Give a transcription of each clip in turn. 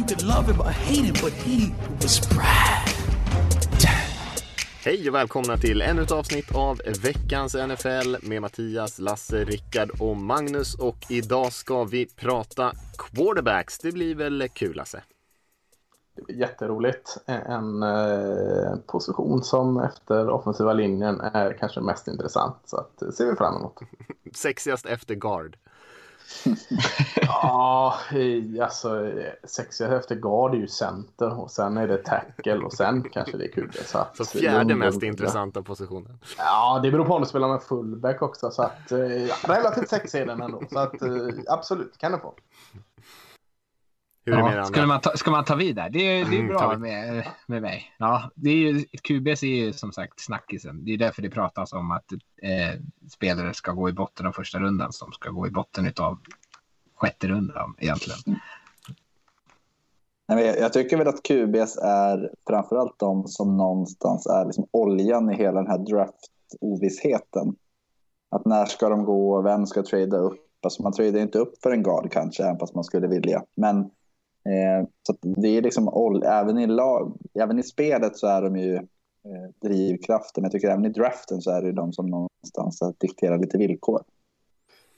You could love him or hate him, but he was Brad. Hej och välkomna till ännu ett avsnitt av veckans NFL med Mattias, Lasse, Rickard och Magnus. Och idag ska vi prata quarterbacks. Det blir väl kul Lasse? Det blir jätteroligt. En eh, position som efter offensiva linjen är kanske mest intressant. Så att, det ser vi fram emot. Sexigast efter guard. ja, alltså sexiga efter guard är ju center och sen är det tackle och sen kanske det är kul. Så, att, så fjärde mest intressanta positionen. Ja, det beror på om du spelar med fullback också. Så att, eh, relativt sexig är den ändå. Så att, eh, absolut, kan du få. Hur är ja, ska, man ta, ska man ta vid där? Det är, det är mm, bra med, med mig. Ja, det är ju, QBS är ju som sagt snackisen. Det är därför det pratas om att eh, spelare ska gå i botten av första rundan som ska gå i botten av sjätte rundan egentligen. Nej, jag tycker väl att QBS är framförallt de som någonstans är liksom oljan i hela den här draft-ovissheten. Att när ska de gå, vem ska trada upp? Alltså man tradar inte upp för en guard kanske, även fast man skulle vilja. Men så det är liksom, även i, lag, även i spelet så är de ju eh, drivkraften. Jag tycker även i draften så är det de som någonstans dikterar lite villkor.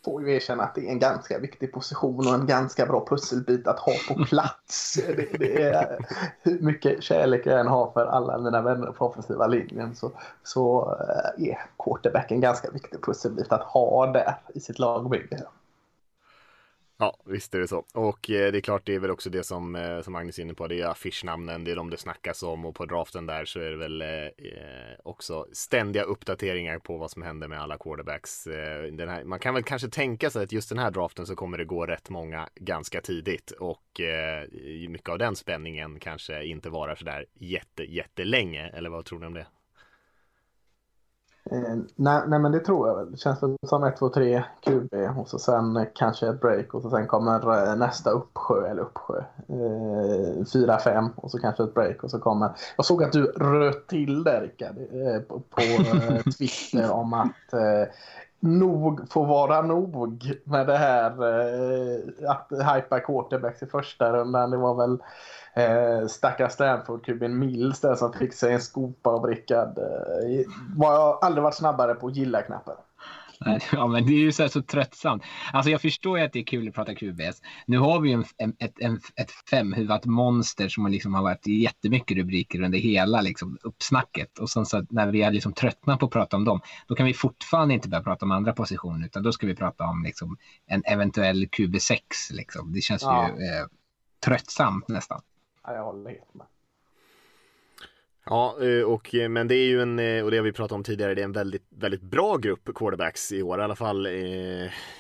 Får ju erkänna att det är en ganska viktig position och en ganska bra pusselbit att ha på plats. det, det är, hur mycket kärlek jag än har för alla mina vänner på offensiva linjen så, så eh, är quarterback en ganska viktig pusselbit att ha där i sitt lagbygge. Ja, visst är det så. Och eh, det är klart, det är väl också det som, eh, som Magnus är inne på, det är affischnamnen, det är de det snackas om och på draften där så är det väl eh, eh också ständiga uppdateringar på vad som händer med alla quarterbacks. Eh, den här, man kan väl kanske tänka sig att just den här draften så kommer det gå rätt många ganska tidigt och eh, mycket av den spänningen kanske inte varar sådär jätte, jättelänge, eller vad tror ni om det? Eh, nej, nej, men det tror jag väl. Det känns väl som 1, 2, 3 QB och så sen kanske ett break och så sen kommer eh, nästa uppsjö eller uppsjö. 4, eh, 5 och så kanske ett break och så kommer... Jag såg att du röt till där Rickard eh, på, på eh, Twitter om att nog får vara nog med det här eh, att hypa quarterbacks i första rundan. Det var väl Eh, stackars Stanford-kuben typ Mills där som fick sig en skopa av Rickard. Eh, var jag aldrig varit snabbare på gilla-knappen. Ja, men det är ju så, så tröttsamt. Alltså jag förstår ju att det är kul att prata QBS. Nu har vi ju en, en, ett, en, ett femhuvat monster som liksom har varit jättemycket rubriker under hela liksom, uppsnacket. Och sen så när vi har liksom tröttnat på att prata om dem, då kan vi fortfarande inte börja prata om andra positioner, utan då ska vi prata om liksom, en eventuell QB6. Liksom. Det känns ja. ju eh, tröttsamt nästan. Ja, jag håller helt med. Ja, eh, och, eh, men det är ju en, eh, och det har vi pratat om tidigare, det är en väldigt, väldigt bra grupp quarterbacks i år, i alla fall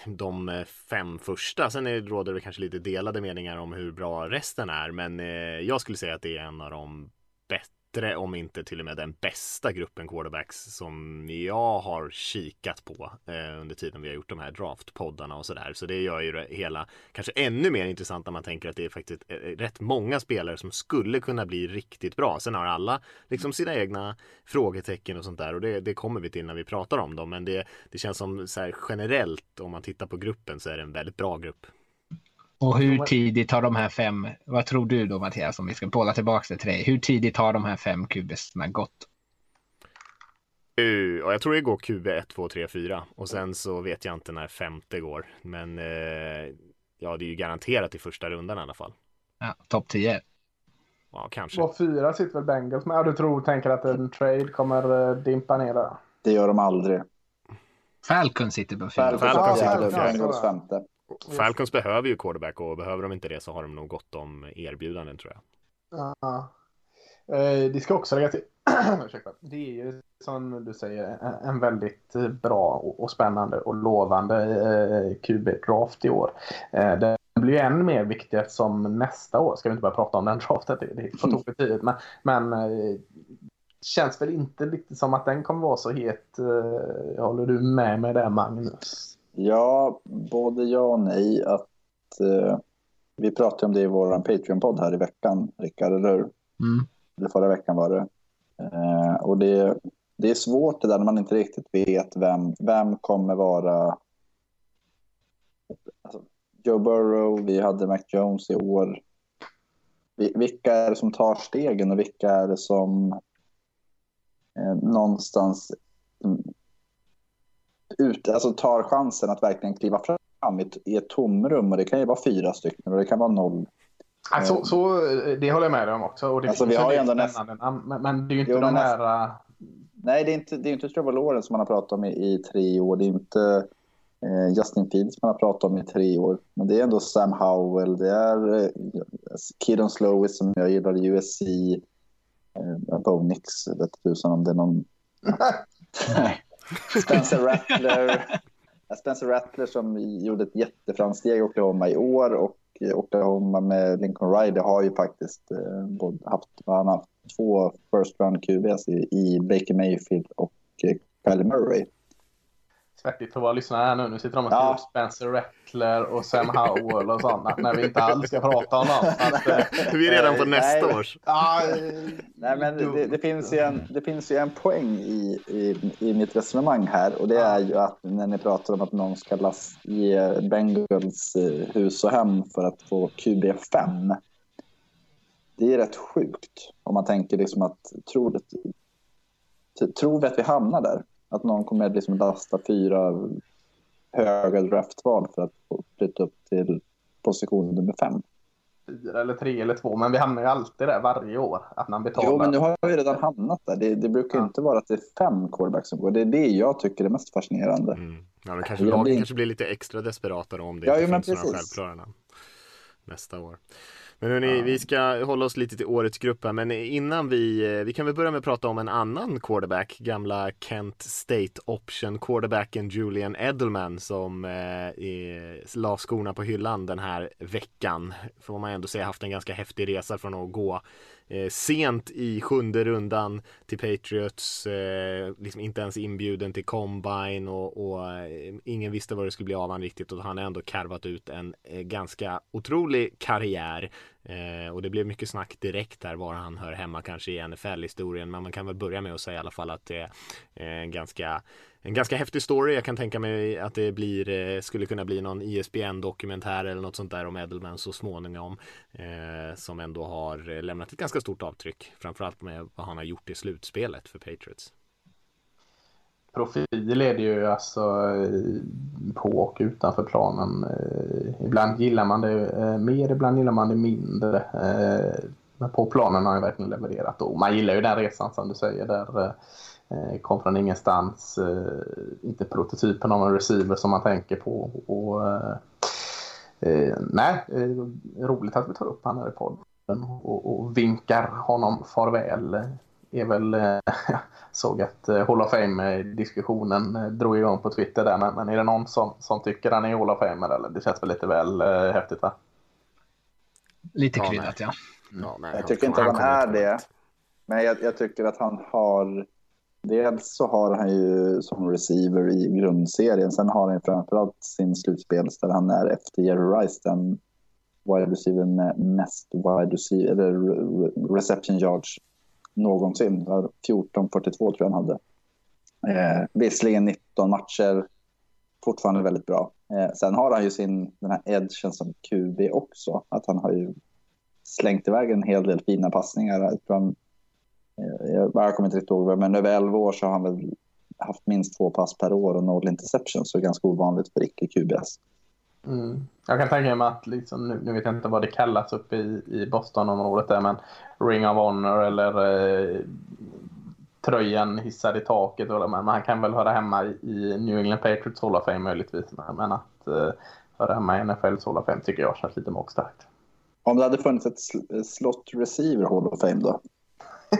de fem första. Sen är, råder det kanske lite delade meningar om hur bra resten är, men jag skulle säga att det är en av de bättre bättre, om inte till och med den bästa gruppen quarterbacks som jag har kikat på eh, under tiden vi har gjort de här draftpoddarna och sådär. Så det gör ju det hela kanske ännu mer intressant när man tänker att det är faktiskt eh, eh, rätt många spelare som skulle kunna bli riktigt bra. Sen har alla liksom sina egna frågetecken och sånt där och det, det kommer vi till när vi pratar om dem. Men det, det känns som så här, generellt om man tittar på gruppen så är det en väldigt bra grupp. Och hur tidigt har de här fem, vad tror du då Mattias, om vi ska bolla tillbaka till dig, hur tidigt har de här fem kubisarna gått? Uh, jag tror det går QB 1, 2, 3, 4 och sen så vet jag inte när femte går. Men uh, ja, det är ju garanterat i första rundan i alla fall. Ja, topp 10. Ja, kanske. Och fyra sitter väl Bengals med? Ja, du tror, tänker att en trade kommer uh, dimpa ner där? Det gör de aldrig. Falcon sitter på fyra. Falcon, Falcon sitter på Bengals femte. Falcons behöver ju quarterback och behöver de inte det så har de nog gott om erbjudanden tror jag. Ja. Eh, det ska också lägga till. det är ju som du säger en väldigt bra och spännande och lovande eh, QB-draft i år. Eh, där blir ju än mer viktig eftersom nästa år ska vi inte börja prata om den draften. Det är på tok för tidigt. Men, men eh, känns väl inte riktigt som att den kommer vara så het. Eh, håller du med mig där Magnus? Ja, både ja och nej. Att, eh, vi pratade om det i vår Patreon-podd här i veckan, Rickard, eller hur? Mm. Eller förra veckan var det. Eh, och det, det är svårt det där när man inte riktigt vet vem, vem kommer vara... Alltså, Joe Burrow, vi hade Mac Jones i år. Vi- Vilka är det som tar stegen och vilka är det som eh, någonstans ut, alltså tar chansen att verkligen kliva fram i ett, i ett tomrum och det kan ju vara fyra stycken och det kan vara noll. Nej, så, det håller jag med dig om också. Och det Alltså, vi har ju ändå namn, men, men det är ju inte Jo, de men här... äh, Nej, det är inte, det är inte Lawrence som man har pratat om i, i tre år. Det är inte eh, Justin Fields man har pratat om i tre år. Men det är ändå Sam Howell, det är eh, Kidon Slowis som jag gillar USC. Eh, Bo Nix, vet tusan om det är någon... Spencer Rattler. Spencer Rattler som gjorde ett jätteframsteg i Oklahoma i år och Oklahoma med Lincoln Riley har ju faktiskt eh, haft, han haft två first round QBs i, i Baker Mayfield och eh, Kylie Murray. Svettigt för våra lyssnare här nu. Nu sitter de och Ja. Spencer Rattler och Sam Howell och sådana när vi inte alls ska prata om dem. Att, eh, Vi är redan på nästa nej. års. ja, Nej, men det, det, finns ju en, det finns ju en poäng i, i, i mitt resonemang här och det är ju att när ni pratar om att någon ska las, ge Bengals eh, hus och hem för att få QB5. Det är rätt sjukt om man tänker liksom att tror, tror vi att vi hamnar där? Att någon kommer att liksom lasta fyra höga draftval för att flytta upp till position nummer fem. fyra eller tre eller två. Men vi hamnar ju alltid där varje år. Att man betalar. Jo, men nu har vi redan hamnat där. Det, det brukar Ja. inte vara att det är fem quarterbacks som går. Det är det jag tycker är mest fascinerande. Mm. Ja, men kanske lagen blir- kanske blir lite extra desperata om det Ja, inte jo, finns några självklara nästa år. Men hörni, vi ska hålla oss lite till årets grupp här, men innan vi, eh, vi kan väl börja med att prata om en annan quarterback, gamla Kent State option quarterbacken Julian Edelman som eh, är, la skorna på hyllan den här veckan. Får man ändå säga haft en ganska häftig resa från att gå eh, sent i sjunde rundan till Patriots, eh, liksom inte ens inbjuden till Combine och, och eh, ingen visste vad det skulle bli av han riktigt och han har ändå karvat ut en eh, ganska otrolig karriär. Eh, och det blev mycket snack direkt där var han hör hemma kanske i NFL-historien men man kan väl börja med att säga i alla fall att det är eh, en ganska en ganska häftig story. Jag kan tänka mig att det blir, eh, skulle kunna bli någon ISBN-dokumentär eller något sånt där om Edelman så småningom. Eh, som ändå har lämnat ett ganska stort avtryck. Framförallt med vad han har gjort i slutspelet för Patriots. Profil är det ju alltså eh, på och utanför planen. Eh, ibland gillar man det mer, ibland gillar man det mindre. Men på planen har han verkligen levererat. Och man gillar ju den resan som du säger. Där kom från ingenstans. eh, Inte prototypen av en receiver som man tänker på. Och, eh, eh, nej, eh, roligt att vi tar upp han här i podden och, och vinkar honom farväl. Är väl, eh, såg att eh, Hall of Fame-diskussionen eh, drog igång på Twitter där. Men, men är det någon som, som tycker han är Hall of Fame eller? Det känns väl lite väl eh, häftigt va? Lite Ja, kryddat ja. Ja, nej, Jag tycker inte att han kommer är det. Men jag, jag tycker att han har... Dels så har han ju som receiver i grundserien. Sen har han framförallt sin slutspel där han är efter Jerry Rice den wide receiver med mest wide receiver, eller reception yards någonsin. 14-42 tror jag han hade. Eh, visserligen 19 matcher, fortfarande väldigt bra. Eh, sen har han ju sin, den här edgen som QB också. Att han har ju slängt iväg en hel del fina passningar. Jag, tror han, jag, jag kommer inte riktigt ihåg, men över 11 år så har han väl haft minst två pass per år och noll interceptions. Så ganska ovanligt för icke-QBs. Mm. Jag kan tänka mig att, liksom, nu, nu vet jag inte vad det kallas uppe i, i Boston-området där, men Ring of Honor eller eh, tröjan hissad i taket. Eller, men han kan väl höra hemma i, New England Patriots Hall of Fame möjligtvis. Men, att eh, höra hemma i NFLs Hall of Fame tycker jag känns lite magstarkt. Om det hade funnits ett sl- slot receiver Hall of Fame då?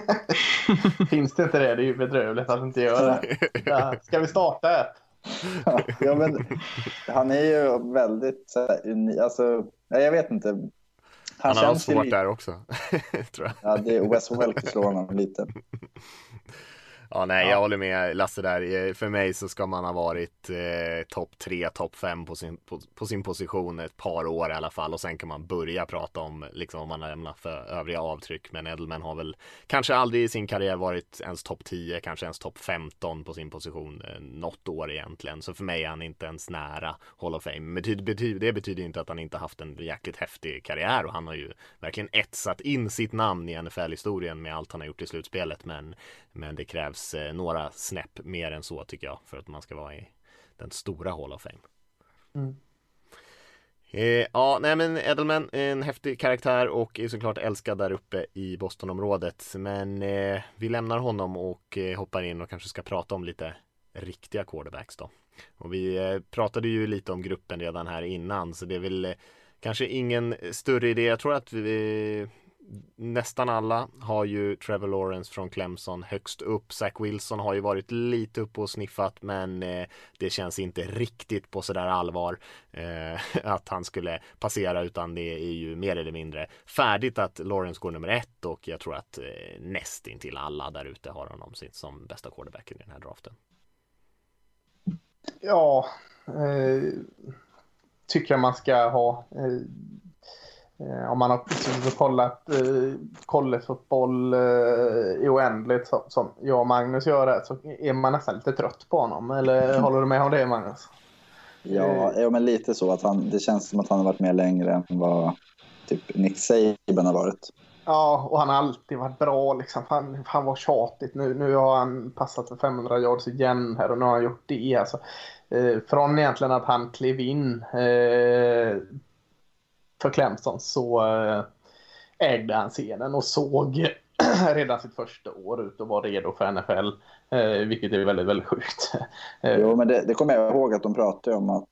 Finns det inte det? Det är ju bedrövligt att det inte gör det. Ska vi starta ett? ja, men han är ju väldigt unik. Alltså, jag vet inte. Han, han har svårt lite... där också. tror jag. Ja, det är Wes Welker slår honom lite. Ja, nej, jag håller med Lasse där. Eh, för mig så ska man ha varit eh, topp tre, topp fem på sin, på, på, sin position ett par år i alla fall och sen kan man börja prata om liksom om man har lämnat för övriga avtryck. Men Edelman har väl kanske aldrig i sin karriär varit ens topp 10, kanske ens topp 15 på sin position eh, något år egentligen. Så för mig är han inte ens nära Hall of Fame. Men det betyder, det betyder inte att han inte haft en jäkligt häftig karriär och han har ju verkligen etsat in sitt namn i NFL-historien med allt han har gjort i slutspelet. Men, men det krävs krävs eh, några snäpp mer än så tycker jag för att man ska vara i den stora Hall of Fame. Mm. Eh, ja, nej men Edelman, en häftig karaktär och är såklart älskad där uppe i Bostonområdet. Men eh, vi lämnar honom och eh, hoppar in och kanske ska prata om lite riktiga quarterbacks då. Och vi eh, pratade ju lite om gruppen redan här innan så det är väl eh, kanske ingen större idé. Jag tror att vi, nästan alla har ju Trevor Lawrence från Clemson högst upp. Zach Wilson har ju varit lite uppe och sniffat men eh, det känns inte riktigt på sådär allvar eh, att han skulle passera utan det är ju mer eller mindre färdigt att Lawrence går nummer ett och jag tror att eh, nästintill alla där ute har honom som bästa quarterback i den här draften. Ja, eh, tycker jag man ska ha. Eh, Eh, om man har kollat eh, collegefotboll eh, i oändligt som, som jag och Magnus gör det, så är man nästan lite trött på honom. Eller håller du med om det Magnus? Ja, ja men lite så. att han, Det känns som att han har varit med längre än vad typ Nick Saban har varit. Ja, och han har alltid varit bra. Liksom. Han, han var tjatigt. Nu, nu har han passat för 500 yards igen här och nu har han gjort det. Alltså, eh, från egentligen att han klev in eh, för Clemson så eh, ägde han scenen och såg redan sitt första år ut och var redo för NFL. Eh, vilket är väldigt, väldigt sjukt. Eh, jo, men det, det kommer jag ihåg att de pratade om att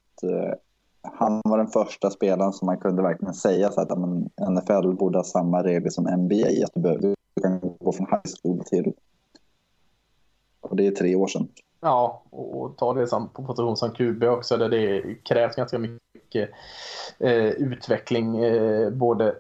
han var den första spelaren som man kunde verkligen säga så att men, NFL borde ha samma regler som NBA. Att du, behöver, du kan gå från high school till... Och det är tre år sedan. Ja, och ta det som på position som QB också där det krävs ganska mycket eh, utveckling eh, både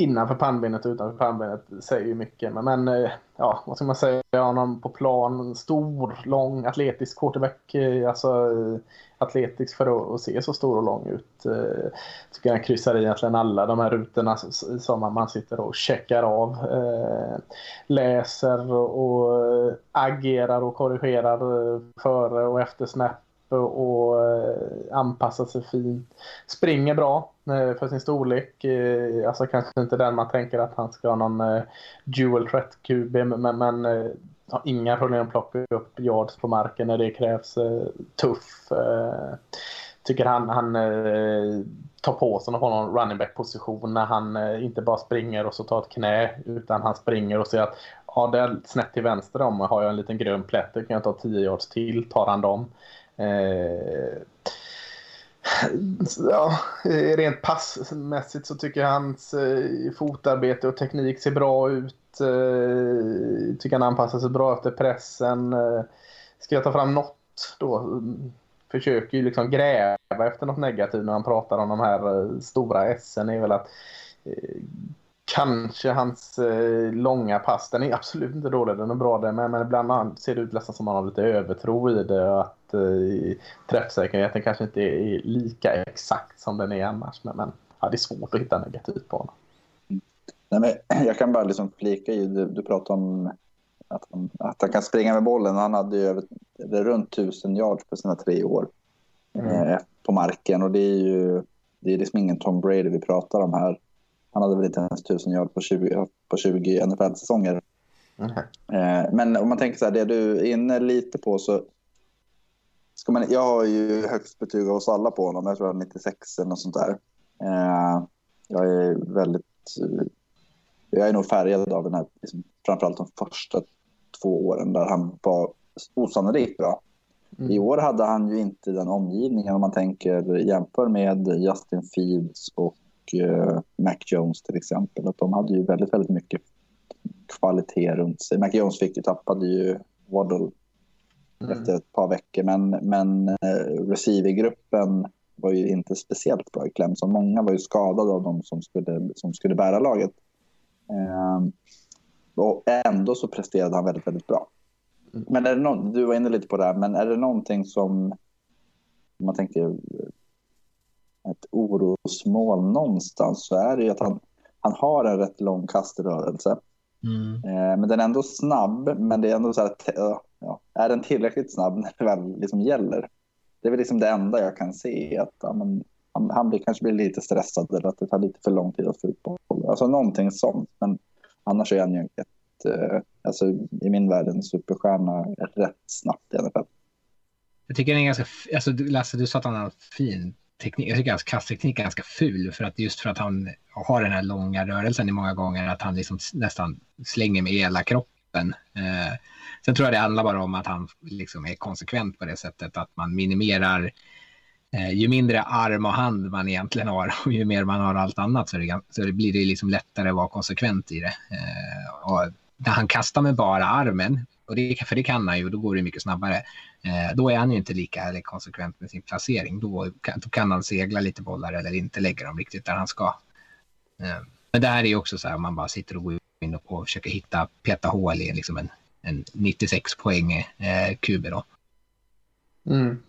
innanför pannbenet och utanför pannbenet säger ju mycket. Men, men eh, ja, vad ska man säga honom på plan? Stor, lång, atletisk quarterback. Eh, alltså eh, atletisk för att, att, se så stor och lång ut. Eh, tycker han kryssar i egentligen alla de här rutorna som man sitter och checkar av. Eh, läser och eh, agerar och korrigerar eh, före och efter snap och eh, anpassar sig fint. Springer bra eh, för sin storlek. Eh, alltså kanske inte den man tänker att han ska ha någon dual threat QB men, men har inga problem att plocka upp yards på marken när det krävs. Tuff. Tycker han, han tar på sig någon running back position när han inte bara springer och så tar ett knä utan han springer och ser att ja, det är snett till vänster om har jag en liten grön plätt, då kan jag ta 10 yards till, tar han dem. Eh, ja, rent passmässigt så tycker jag hans eh, fotarbete och teknik ser bra ut. Eh, tycker han anpassar sig bra efter pressen. Eh, ska jag ta fram något då? Försöker ju liksom gräva efter något negativt när han pratar om de här eh, stora S-en är väl att eh, kanske hans eh, långa pass, den är absolut inte dålig, den är bra där men, men ibland ser det ut nästan som att han har lite övertro i det att eh, träffsäkerheten kanske inte är lika exakt som den är annars. Men, men ja, det är svårt att hitta negativt på honom. Nej, men jag kan bara liksom flika i, du, du pratar om att han, att han kan springa med bollen. Han hade ju över, runt tusen yards på sina tre år mm. eh, på marken och det är ju det är liksom ingen Tom Brady vi pratar om här. Han hade väl inte ens tusen yards på 20, på 20 NFL-säsonger. Mm. Eh, men om man tänker så här, det du är inne lite på så ska man, jag har ju högst betyg hos alla på honom. Jag tror jag 96 eller något sånt där. Eh, jag är väldigt... Jag är nog färgad av den här, liksom, framförallt de första två åren där han var osannolikt bra. Mm. I år hade han ju inte den omgivningen om man tänker jämför med Justin Fields och uh, Mac Jones till exempel. Att de hade ju väldigt, väldigt mycket kvalitet runt sig. Mac Jones fick ju, tappade ju Waddle mm. efter ett par veckor. Men, men eh, receivergruppen var ju inte speciellt bra i Clemson. Många var ju skadade av de som skulle, som skulle bära laget. Eh, och ändå så presterade han väldigt, väldigt bra. Mm. Men är det någon, du var inne lite på det här, men är det någonting som om man tänker ett orosmål någonstans så är det ju att han, han har en rätt lång kaströrelse. Mm. Eh, men den är ändå snabb, men det är ändå så här, ja, är den tillräckligt snabb när det väl liksom gäller? Det är väl liksom det enda jag kan se, att ja, men, han, han blir, kanske blir lite stressad eller att det tar lite för lång tid att få ut boll. Alltså någonting sånt, men annars är han ju ett, eh, alltså, i min värld en superstjärna rätt snabbt i alla fall. Jag tycker den är ganska, alltså Lasse du sa att han har fin teknik, jag tycker hans kastteknik är ganska ful för att just för att han har den här långa rörelsen i många gånger att han liksom nästan slänger med hela kroppen. Eh, sen tror jag det handlar bara om att han liksom är konsekvent på det sättet att man minimerar eh, ju mindre arm och hand man egentligen har och ju mer man har allt annat så, det, så det blir det liksom lättare att vara konsekvent i det. Eh, och när han kastar med bara armen, och det, för det kan han ju, då går det mycket snabbare. Eh, då är han ju inte lika konsekvent med sin placering. Då kan, då kan han segla lite bollar eller inte lägga dem riktigt där han ska. Eh, men det här är ju också så här, man bara sitter och går in och, och försöker hitta, peta hål i liksom en, en 96 poäng eh, QB då. Mm.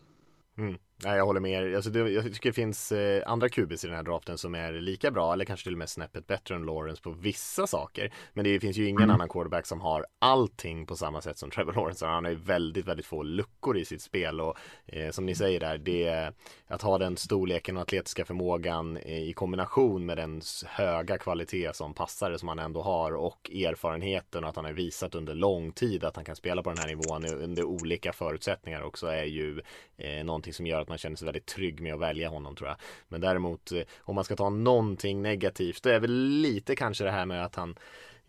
Mm. Nej, jag håller med er. Alltså, det, jag tycker det finns eh, andra QBs i den här draften som är lika bra eller kanske till och med snäppet bättre än Lawrence på vissa saker. Men det finns ju ingen mm. annan quarterback som har allting på samma sätt som Trevor Lawrence. Han har ju väldigt, väldigt få luckor i sitt spel och eh, som ni säger där, det att ha den storleken och atletiska förmågan eh, i kombination med den höga kvalitet som passare som han ändå har och erfarenheten och att han har visat under lång tid att han kan spela på den här nivån under olika förutsättningar också är ju eh, någonting som gör att man känner sig väldigt trygg med att välja honom tror jag. Men däremot eh, om man ska ta någonting negativt, det är väl lite kanske det här med att han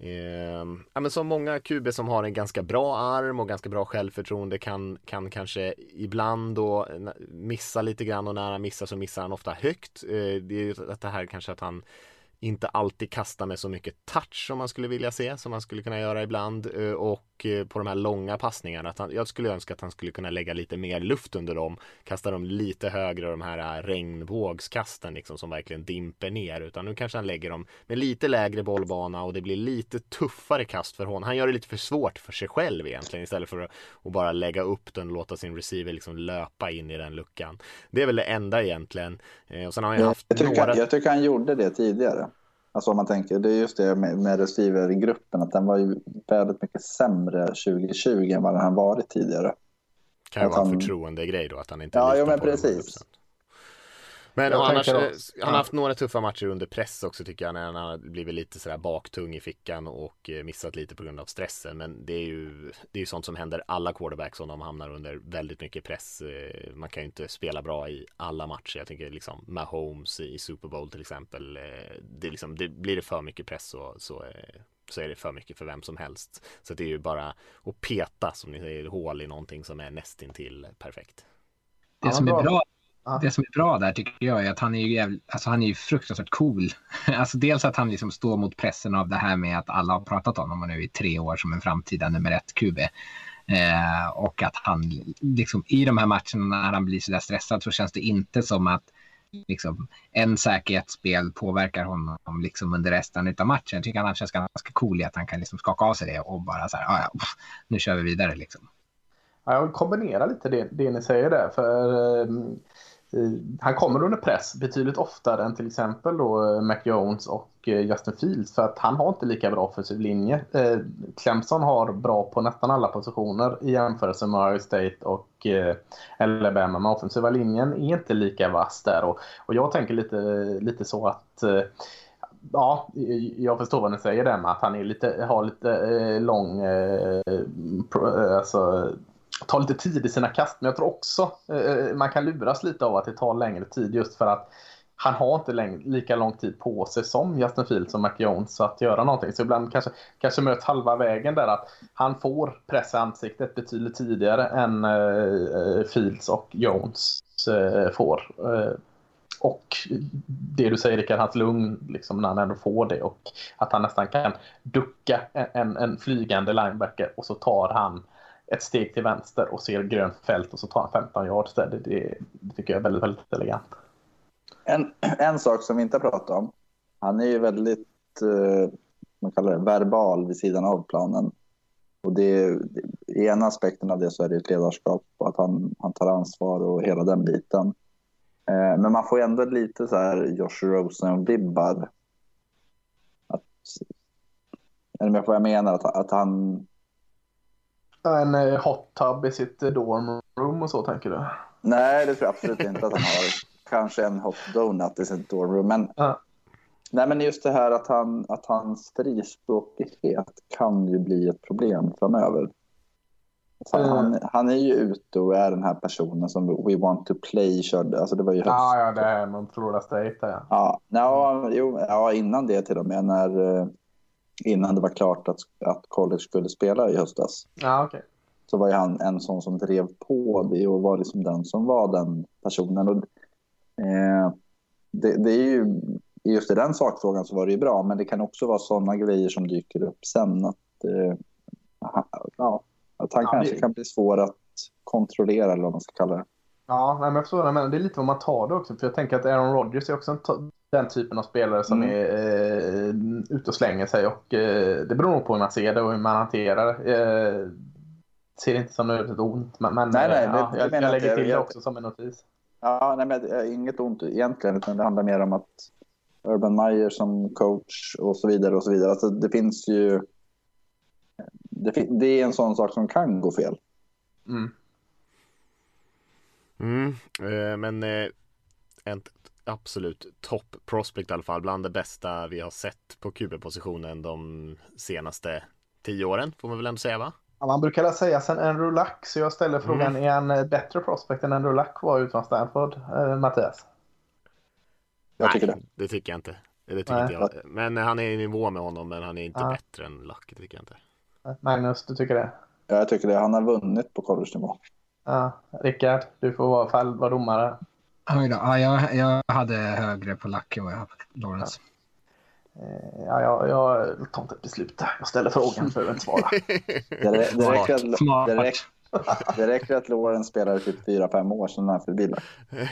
Eh, ja, men som många QB som har en ganska bra arm och ganska bra självförtroende kan, kan kanske ibland då eh, missa lite grann och när han missar så missar han ofta högt. Eh, det är ju det här kanske att han inte alltid kastar med så mycket touch som man skulle vilja se, som man skulle kunna göra ibland. Eh, och eh, på de här långa passningarna, att han, jag skulle önska att han skulle kunna lägga lite mer luft under dem, kasta dem lite högre, de här eh, regnbågskasten liksom som verkligen dimper ner. Utan nu kanske han lägger dem med lite lägre bollbana och det blir lite tuffare kast för honom. Han gör det lite för svårt för sig själv egentligen istället för att, bara lägga upp den och låta sin receiver liksom löpa in i den luckan. Det är väl det enda egentligen. Och sen har han haft jag, tycker, några... jag tycker han gjorde det tidigare. Alltså om man tänker, det är just det med, med receivergruppen, att den var ju väldigt mycket sämre 2020 än vad den har varit tidigare. Kan ju vara en förtroendegrej då, att han inte ja, ja, men precis. 100%. Men annars, eh, han har haft några tuffa matcher under press också tycker jag när han har blivit lite sådär baktung i fickan och eh, missat lite på grund av stressen. Men det är ju det är ju sånt som händer alla quarterbacks om de hamnar under väldigt mycket press. Eh, man kan ju inte spela bra i alla matcher. Jag tänker liksom Mahomes i Super Bowl till exempel. Det, är liksom, det blir det för mycket press så, så så är det för mycket för vem som helst. Så det är ju bara att peta som ni säger hål i någonting som är nästintill perfekt. Det som är bra det som är bra där tycker jag är att han är ju, jävligt, alltså han är ju fruktansvärt cool. alltså dels att han liksom står mot pressen av det här med att alla har pratat om honom nu i tre år som en framtida nummer ett QB. Eh, och att han liksom i de här matcherna när han blir så där stressad så känns det inte som att liksom, en säkerhetsspel påverkar honom liksom under resten av matchen. Jag tycker att han känns ganska cool i att han kan liksom skaka av sig det och bara så här, ah, ja, nu kör vi vidare liksom. Ja, jag vill kombinera lite det, det ni säger där. För eh, Eh, han kommer under press betydligt oftare än till exempel då eh, Mac Jones och eh, Justin Fields för att han har inte lika bra offensiv linje. Eh, Clemson har bra på nästan alla positioner i jämförelse med Ohio State och Alabama. Men offensiva linjen är inte lika vass där och, och jag tänker lite, lite så att Ja, jag förstår vad ni säger där med att han är lite, har lite lång alltså, tar lite tid i sina kast. Men jag tror också eh, eh, man kan luras lite av att det tar längre tid just för att han har inte läng lika lång tid på sig som Justin Fields och Mac Jones att göra någonting. Så ibland kanske, kanske möts halva vägen där att han får press i ansiktet betydligt tidigare än eh, eh, Fields och Jones eh, får. Eh, och det du säger Rickard, hans lugn liksom, när han ändå får det och att han nästan kan ducka en, en, en flygande linebacker och så tar han ett steg till vänster och ser grönt fält och så tar han 15 yards där. Det, det, det tycker jag är väldigt, väldigt elegant. En, en sak som vi inte har pratat om. Han är ju väldigt eh, man kallar det, verbal vid sidan av planen. Och det, I ena aspekten av det så är det ett ledarskap och att han, han tar ansvar och hela den biten. Eh, men man får ju ändå lite så här Josh Rosen-vibbar. Är ni med på vad jag menar? Att, att han... En eh, hot tub i sitt dorm room och så tänker du? Nej, det tror jag absolut inte att han har. Kanske en hot donut i sitt dorm room. Men, Ja. nej, men just det här att, han, att hans frispråkighet kan ju bli ett problem framöver. Mm. Han, han är ju ute och är den här personen som We want to play körde. Alltså det var ju höst. Ja, ja, det är mot Florida State. Ja. Ja, ja, jo, ja, innan det till och med. När, eh, innan det var klart att, att college skulle spela i höstas. Ja, okej. så var ju han en sån som drev på det och var liksom den som var den personen. Och, eh, det, det är ju, just i den sakfrågan så var det ju bra, men det kan också vara sådana grejer som dyker upp sen. Att, eh, ja, att han Ja, kanske det- kan bli svår att kontrollera eller vad man ska kalla det. Ja, nej, men jag förstår det, men det är lite vad man tar det också. För jag tänker att Aaron Rodgers är också en den typen av spelare som Mm. är eh, ute och slänger sig. Och eh, det beror nog på hur man ser det och hur man hanterar det. Eh, ser inte som nödvändigt ont, men, men Nej, nej, eh, det- ja, det jag, menar jag jag lägger till det Jag- också som en notis. Ja, nej, men det är inget ont egentligen, utan det handlar mer om att Urban Meyer som coach och så vidare och så vidare. Alltså, det finns ju... Det, det är en sån sak som kan gå fel. Mm. Mm, eh, men eh, en absolut topp prospect i alla fall, bland det bästa vi har sett på QB-positionen de senaste tio åren, får man väl ändå säga va? Ja, man brukar säga sen Andrew Luck, så jag ställer frågan, är han eh, bättre prospect än Andrew Luck var utan Stanford, eh, Mattias? Jag tycker det. det tycker jag inte. Det tycker Nej. inte jag. Men han är i nivå med honom, men han är inte Ja. bättre än Luck, det tycker jag inte. Magnus, du tycker det? Ja, jag tycker det. Han har vunnit på college-nivå. Ja, Rickard, du får vara, fall, vara domare. Oj då. Ja, jag, jag hade högre på Lucky än vad jag har på Lawrence. Eh, Ja, jag, jag tar inte ett beslut. Jag ställer frågan för att inte svara. Det, det, räcker, att, Smart. det, räcker, det räcker att Lauren spelade typ 4-5 år sedan han förbi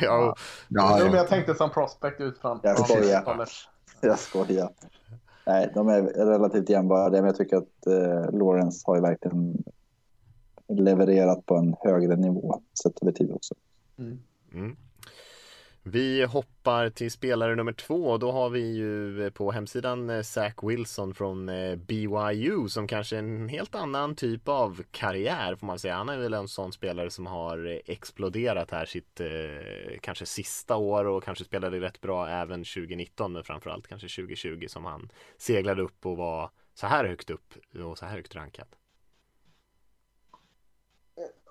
ja, Ja, men ja. jag tänkte som prospect ut från... Jag skojar. Jag skojar. Nej, de är relativt jämnbördiga, men jag tycker att eh, Lawrence har ju verkligen levererat på en högre nivå sett över tid också. Mm. Vi hoppar till spelare nummer två. och Då har vi ju eh, på hemsidan eh, Zach Wilson från eh, BYU som kanske är en helt annan typ av karriär får man säga. Han är väl en sån spelare som har exploderat här sitt eh, kanske sista år och kanske spelade rätt bra även 2019 men framförallt kanske 2020 som han seglade upp och var så här högt upp och så här högt rankad.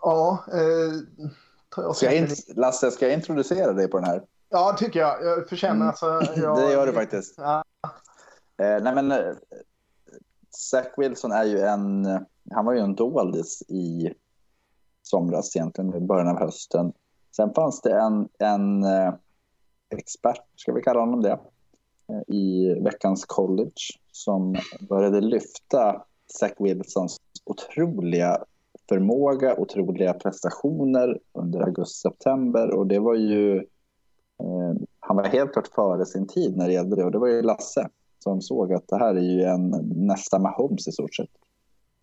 Ja, eh, jag Ska jag in, Lasse, ska jag introducera dig på den här? Ja, tycker jag. Jag förtjänar Mm. alltså... Jag, Det gör du faktiskt. Ja, Eh, nej men, eh, Zach Wilson är ju en... Han var ju en doldis i somras egentligen, i början av hösten. Sen fanns det en, en eh, expert, ska vi kalla honom det, eh, i veckans college som började lyfta Zach Wilsons otroliga förmåga, otroliga prestationer under augusti-september. Och det var ju... Eh, han var helt klart före sin tid när det gällde det och det var ju Lasse som såg att det här är ju en nästa Mahomes i stort sett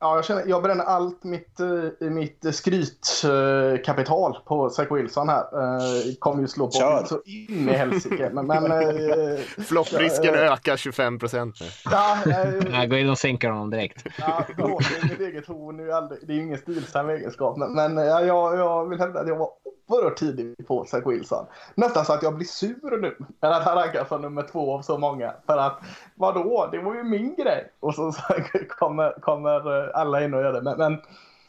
ja jag, känner, jag bränner allt mitt, eh, mitt skrytkapital på Zach Wilson här. Eh, kommer ju slå Kör. på så in i helsike. Men, men eh, Flopprisken eh. ökar 25 procent ja, Nej, gå in och sänka honom direkt. Ja, förlåt, det är mitt eget horn. Det är ju ingen stilsam egenskap. Men, men ja, jag, jag vill hävda att jag var oerhört tidig på Zach Wilson. Nästan så att jag blir sur nu. när att han rankas som nummer två av så många. För att vadå, det var ju min grej. Och så, så kommer, kommer eh, alla in och gör det. Men, men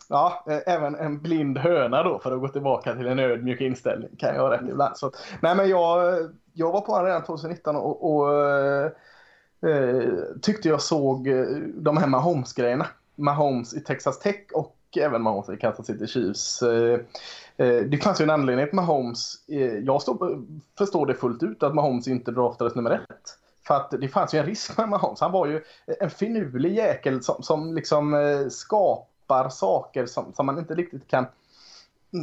ja, eh, även en blind höna då för att gå tillbaka till en ödmjuk inställning kan jag ha rätt ibland. Så, att- nej men jag, eh, jag var på honom redan 2019 och, och eh, tyckte jag såg de här Mahomes-grejerna. Mahomes i Texas Tech och även Mahomes i Kansas City Chiefs. Eh, Eh, det fanns ju en anledning till Mahomes. Eh, jag stod, förstår det fullt ut att Mahomes inte draftades nummer ett. För att det fanns ju en risk med Mahomes. Han var ju en finurlig jäkel som, som liksom eh, skapar saker som, som man inte riktigt kan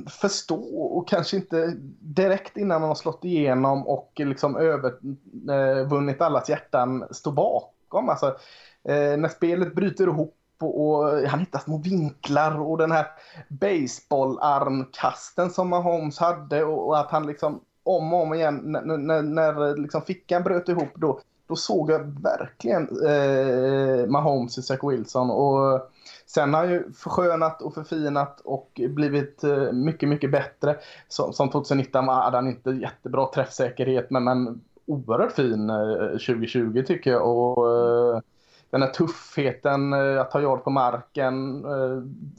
förstå och kanske inte direkt innan man har slått igenom och liksom övervunnit allas hjärtan stå bakom. Alltså, när spelet bryter ihop och, och, han hittar små vinklar och den här baseballarmkasten som Mahomes hade och, att han liksom om och om igen när, när, när liksom fickan bröt ihop då, då såg jag verkligen eh, Mahomes och Zach Wilson och Sen har han ju förskönat och förfinat och blivit eh, mycket, mycket bättre. Som, som 2019 hade han inte jättebra träffsäkerhet men, men oerhört fin eh, 2020 tycker jag. Och, eh, den här tuffheten att ta yard på marken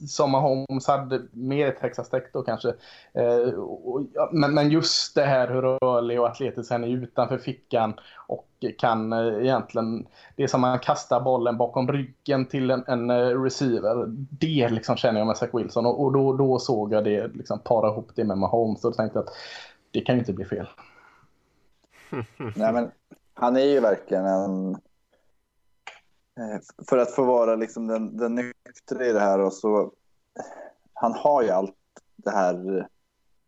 som Mahomes hade mer Texas Tech då kanske. men, just det här hur rörlig och atletisk han är utanför fickan och kan egentligen, det som man kastar bollen bakom ryggen till en, en receiver. Det liksom känner jag med Zach Wilson och, då, då såg jag det liksom para ihop det med Mahomes och tänkte att det kan ju inte bli fel. Nej, men han är ju verkligen en Eh, för att få vara liksom den, den nyktra i det här och så han har ju allt det här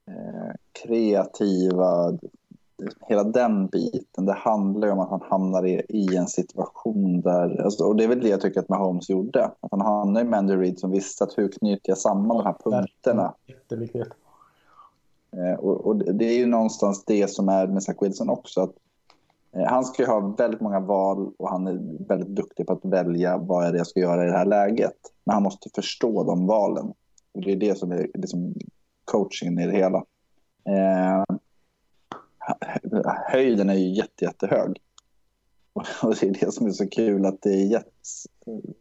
eh, kreativa, hela den biten. Det handlar ju om att han hamnar i, i en situation där, alltså, och det är väl det jag tycker att Mahomes gjorde. Att han hamnade i Mandy Reid som visste att hur knyter jag samman de här punkterna. Eh, och, och, det är ju någonstans det som är med Zach Wilson också. Att Eh, han ska ju ha väldigt många val och han är väldigt duktig på att välja vad är det jag ska göra i det här läget. Men han måste förstå de valen. Och det är det som är liksom coachingen i det hela. Eh, höjden är ju jätte, jättehög. Och det är det som är så kul att det är Jets,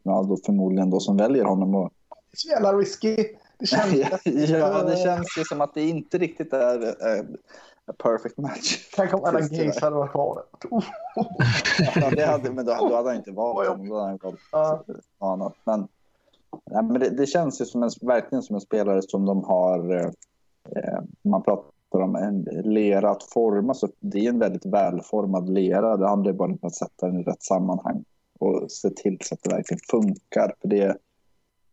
ja, då förmodligen då som väljer honom. Och... Det är så jävla risky. Det känns... ja, det känns ju som att det inte riktigt är, är a perfect match. Tänk om Adam Gaze hade varit kvar. ja, det hade, men då, då hade han inte valt honom. Då hade han valt ja. annat. Men, ja, men det, det, känns ju som en, verkligen som en spelare som de har... Eh, man pratar om en lera att forma. Så det är en väldigt välformad lera. Det handlar bara om att sätta den i rätt sammanhang och se till så att det verkligen funkar. För det,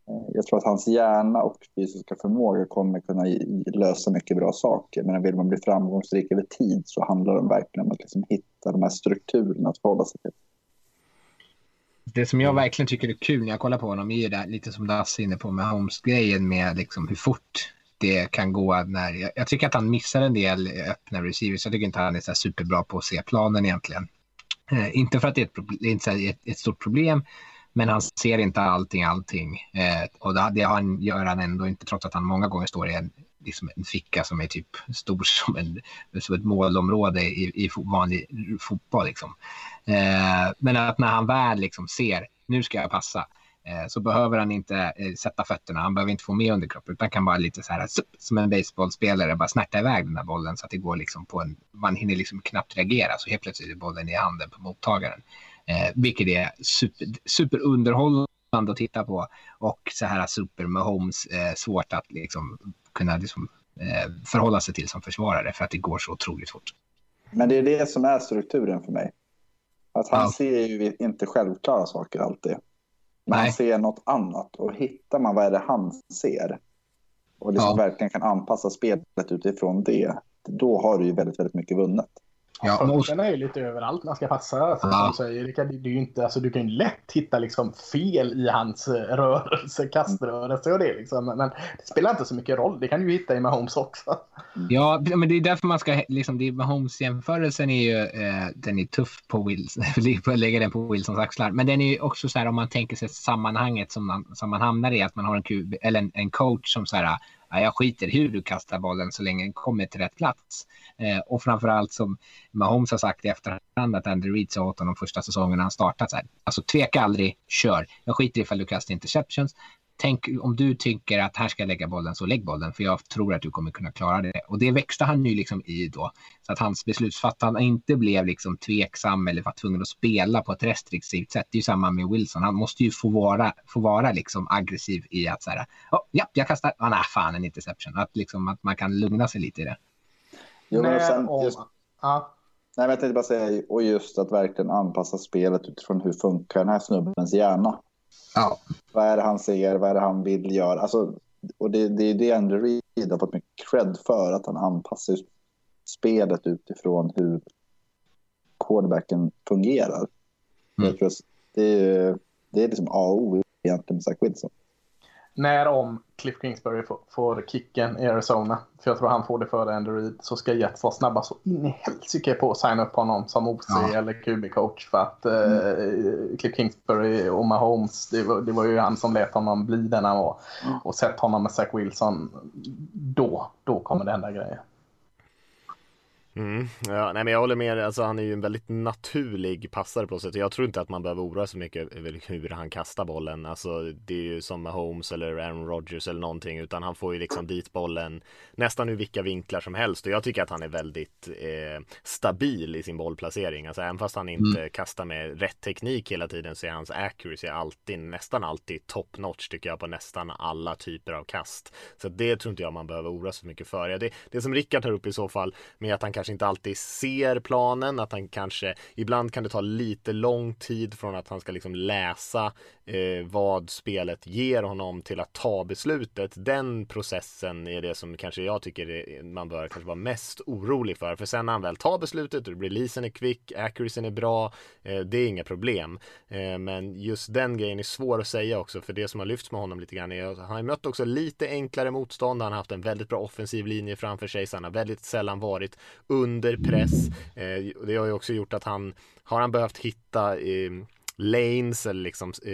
Eh, jag tror att hans hjärna och fysiska förmåga kommer kunna lösa mycket bra saker. Men vill man bli framgångsrik över tid så handlar det verkligen om att liksom hitta de här strukturerna att förhålla sig till. Det som jag verkligen tycker är kul när jag kollar på honom är ju det lite som Lasse är inne på med Holmes-grejen med liksom hur fort det kan gå. När, jag, jag, tycker att han missar en del öppna receivers. Jag tycker inte han är så superbra på att se planen egentligen. Eh, inte för att det är ett, ett, ett stort problem, men han ser inte allting, allting. Eh, och det, det han, gör han ändå inte, trots att han många gånger står i en, liksom en ficka som är typ stor som, en, som ett målområde i, i vanlig fotboll. Liksom. Eh, men att när han väl liksom ser, nu ska jag passa, eh, så behöver han inte eh, sätta fötterna, han behöver inte få med underkroppen, utan kan bara lite så här, som en baseballspelare, bara snärta iväg den här bollen så att det går liksom på en, man hinner liksom knappt reagera, så helt plötsligt är bollen i handen på mottagaren. Eh, vilket är super, superunderhållande att titta på. Och så här super med Holmes eh, svårt att liksom kunna liksom, eh, förhålla sig till som försvarare för att det går så otroligt fort. Men det är det som är strukturen för mig. Att han ja. ser ju inte självklara saker alltid. Men Nej. han ser något annat och hittar man vad är det han ser och liksom ja. verkligen kan anpassa spelet utifrån det, då har du ju väldigt, väldigt mycket vunnet. Ja, Fötterna är ju lite överallt man ska passa. Som ja. säger. Det, kan, det är ju inte, alltså, du kan ju lätt hitta liksom fel i hans eh, rörelse, kaströrelse och det. Liksom. Men det spelar inte så mycket roll. Det kan du ju hitta i Mahomes också. Ja, men det är därför man ska... Liksom, Mahomes-jämförelsen är ju eh, den är tuff på Wilson. lägga den på Wilsons axlar. Men den är ju också så här om man tänker sig sammanhanget som man, som man hamnar i. Att man har en, kub, eller en, en coach som så här jag skiter hur du kastar bollen så länge den kommer till rätt plats. Eh, och framförallt som Mahomes har sagt i efterhand att Andy Reid sa åt honom första säsongen när han startat så här. Alltså tveka aldrig, kör. Jag skiter ifall du kastar interceptions tänk om du tycker att här ska jag lägga bollen så lägg bollen för jag tror att du kommer kunna klara det. Och det växte han ju liksom i då. Så att hans beslutsfattande inte blev liksom tveksam eller var tvungen att spela på ett restriktivt sätt. Det är ju samma med Wilson. Han måste ju få vara, få vara liksom aggressiv i att så här, oh, ja, jag kastar, ah, nej, fan en interception. Att, liksom, att man kan lugna sig lite i det. Jo, men sen, just, ja. Nej, men jag tänkte bara säga, och just att verkligen anpassa spelet utifrån hur funkar den här snubbens hjärna. Ja. Vad är det han ser? Vad är det han vill göra? Alltså, och det, det är det Andrew Reid har fått mycket cred för. Att han anpassar spelet utifrån hur quarterbacken fungerar. Mm. Det, är, det är liksom A och O egentligen med Zach Wilson. När om Cliff Kingsbury får, får kicken i Arizona, för jag tror han får det före Andrew Reid, så ska Jets vara snabba så in i helsike på att signa upp honom som OC Ja. eller QB-coach. För att eh, Cliff Kingsbury och Mahomes, det var, det var ju han som lät honom bli den han var. Och sett honom med Zach Wilson, då, då kommer det hända grejer. Mm, ja, nej men jag håller med, alltså han är ju en väldigt naturlig passare på sätt. Jag tror inte att man behöver oroa sig mycket över hur han kastar bollen. Alltså det är ju som med Holmes eller Aaron Rodgers eller någonting, utan han får ju liksom dit bollen nästan ur vilka vinklar som helst. Och jag tycker att han är väldigt eh, stabil i sin bollplacering. Alltså även fast han inte kastar med rätt teknik hela tiden så är hans accuracy alltid, nästan alltid top notch tycker jag på nästan alla typer av kast. Så det tror inte jag man behöver oroa sig så mycket för. Det, det som Rickard tar upp i så fall med att han kanske kanske inte alltid ser planen, att han kanske ibland kan det ta lite lång tid från att han ska liksom läsa eh, vad spelet ger honom till att ta beslutet. Den processen är det som kanske jag tycker man bör kanske vara mest orolig för. För sen när han väl tar beslutet releasen är quick, accuracyn är bra, eh, det är inga problem. Eh, men just den grejen är svår att säga också, för det som har lyfts med honom lite grann är att han har mött också lite enklare motstånd. Han har haft en väldigt bra offensiv linje framför sig, så han har väldigt sällan varit under press. Eh, det har ju också gjort att han, har han behövt hitta eh, lanes eller liksom eh,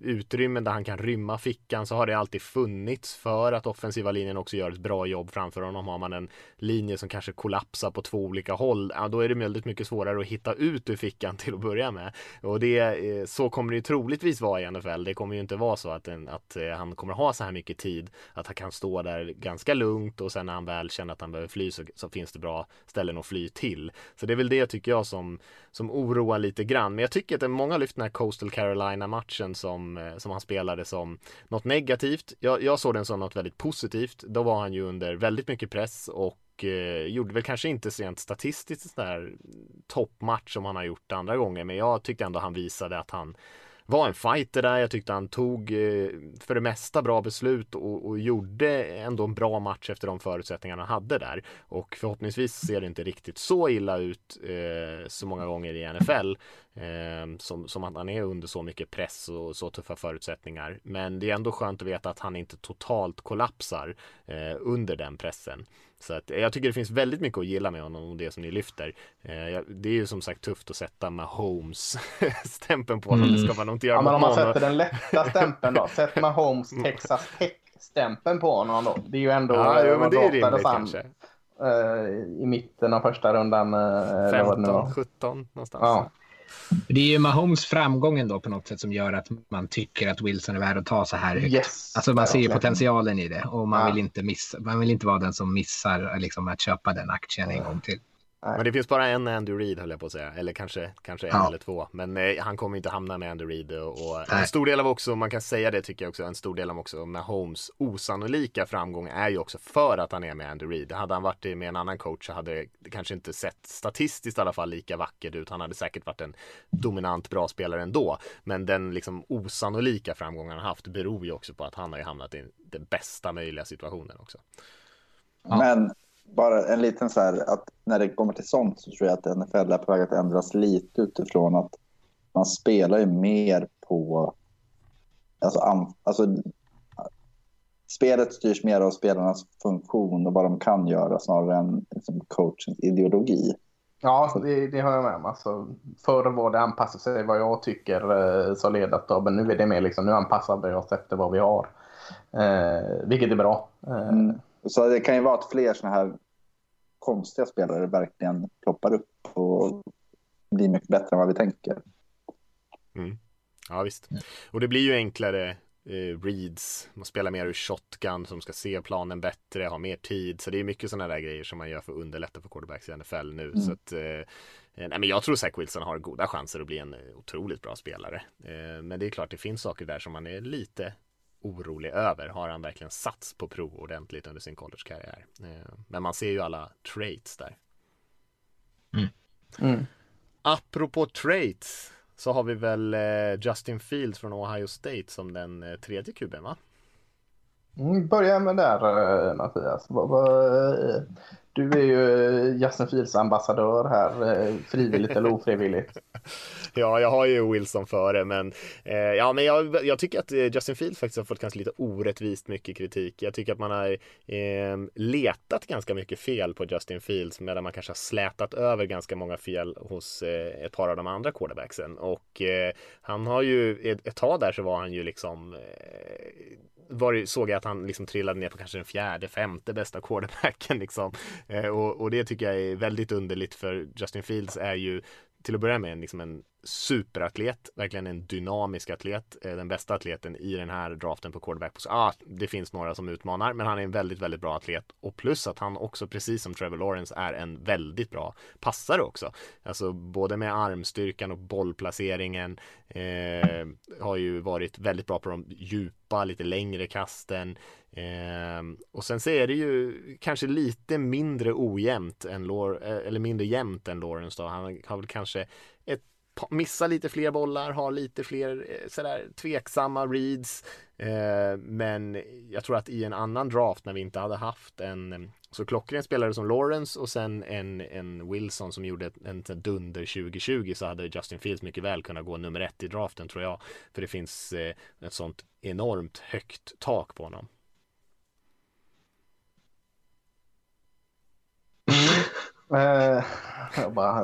utrymmen där han kan rymma fickan så har det alltid funnits för att offensiva linjen också gör ett bra jobb framför honom. Har man en linje som kanske kollapsar på två olika håll, ja, då är det väldigt mycket svårare att hitta ut ur fickan till att börja med. Och det, eh, så kommer det ju troligtvis vara i NFL. Det kommer ju inte vara så att, en, att eh, han kommer ha så här mycket tid att han kan stå där ganska lugnt och sen när han väl känner att han behöver fly så, så finns det bra ställen att fly till. Så det är väl det tycker jag som, som oroar lite grann. Men jag tycker att det är många har lyft den här Coastal Carolina-matchen som, eh, som han spelade som något negativt. Jag, jag såg den som något väldigt positivt. Då var han ju under väldigt mycket press och eh, gjorde väl kanske inte rent statistiskt sån där toppmatch som han har gjort andra gånger. Men jag tyckte ändå han visade att han var en fighter där. Jag tyckte han tog eh, för det mesta bra beslut och, och gjorde ändå en bra match efter de förutsättningarna han hade där. Och förhoppningsvis ser det inte riktigt så illa ut eh, så många gånger i NFL. Eh, som, som att han är under så mycket press och så tuffa förutsättningar. Men det är ändå skönt att veta att han inte totalt kollapsar eh, under den pressen. Så att jag tycker det finns väldigt mycket att gilla med honom och det som ni lyfter. Eh, det är ju som sagt tufft att sätta med Holmes stämpeln på honom. Mm. Det ska man nog inte göra Ja, men om man sätter den lätta stämpeln då. Sätt Mahomes Texas Tech-stämpeln på honom då. Det är ju ändå... Ja, jo, men det är rimligt kanske. eh, I mitten av första rundan. eh, eller vad det nu var. 15, 17 någonstans. Ja. Det är ju Mahomes framgången då på något sätt som gör att man tycker att Wilson är värd att ta så här högt. Yes. Alltså man ser ju potentialen i det och man Ja. vill inte missa. Man vill inte vara den som missar liksom, att köpa den aktien en gång till. Men det finns bara en Andy Reid höll jag på att säga. Eller kanske, kanske en Ja. eller två. Men eh, han kommer inte hamna med Andy Reid. Och, och en Nej. stor del av också, man kan säga det tycker jag också, en stor del av också med Holmes osannolika framgång är ju också för att han är med Andy Reid. Hade han varit med en annan coach så hade det kanske inte sett statistiskt i alla fall lika vackert ut. Han hade säkert varit en dominant bra spelare ändå. Men den liksom osannolika framgången han haft beror ju också på att han har ju hamnat i den bästa möjliga situationen också. Men bara en liten så här att när det kommer till sånt så tror jag att NFL är på väg att ändras lite utifrån att man spelar ju mer på alltså, an, alltså spelet styrs mer av spelarnas funktion och vad de kan göra snarare än liksom, coachens ideologi. Ja, det, det har jag med om. Alltså, förr var det anpassa sig vad jag tycker eh, så ledarstaben. Men nu är det mer liksom, nu anpassar vi oss efter vad vi har. Eh, vilket är bra. Eh, Mm. Så det kan ju vara att fler såna här konstiga spelare verkligen ploppar upp och blir mycket bättre än vad vi tänker. Ja visst. Och det blir ju enklare eh, reads, man spelar mer ur shotgun som ska se planen bättre, ha mer tid. Så det är mycket sådana där grejer som man gör för att underlätta för quarterbacks i NFL nu. Så att, eh, nej, men jag tror Zach Wilson har goda chanser att bli en eh, otroligt bra spelare. Eh, men det är klart, det finns saker där som man är lite orolig över. Har han verkligen sats på prov ordentligt under sin collegekarriär? Eh, men man ser ju alla traits där. mm. Apropå traits så har vi väl eh, Justin Fields från Ohio State som den eh, tredje kuben va? Mm, börja med där Mattias. Vad, vad, du är ju eh, Justin Fields ambassadör här, eh, frivilligt eller ofrivilligt. ja, jag har ju Wilson före, men, eh, ja, men jag, jag, tycker att eh, Justin Fields faktiskt har fått ganska lite orättvist mycket kritik. Jag tycker att man har eh, letat ganska mycket fel på Justin Fields, medan man kanske har slätat över ganska många fel hos eh, ett par av de andra quarterbacksen. Och eh, han har ju, ett, ett tag där så var han ju liksom eh, var, såg jag att han liksom trillade ner på kanske den fjärde, femte bästa quarterbacken liksom. Eh, och, och, det tycker jag är väldigt underligt för Justin Fields är ju till att börja med liksom en superatlet, verkligen en dynamisk atlet, eh, den bästa atleten i den här draften på quarterback. Ah, det finns några som utmanar, men han är en väldigt, väldigt bra atlet och plus att han också, precis som Trevor Lawrence, är en väldigt bra passare också. Alltså både med armstyrkan och bollplaceringen eh, har ju varit väldigt bra på de djupa, lite längre kasten. Eh, och sen så är det ju kanske lite mindre ojämnt än Lor eh, eller mindre jämnt än Lawrence då. Han har väl kanske ett missar lite fler bollar, har lite fler eh, sådär tveksamma reads. Eh, men jag tror att i en annan draft när vi inte hade haft en så klockren spelare som Lawrence och sen en, en Wilson som gjorde en, en dunder 2020 så hade Justin Fields mycket väl kunnat gå nummer ett i draften tror jag. För det finns eh, ett sånt enormt högt tak på honom. Uh, bara,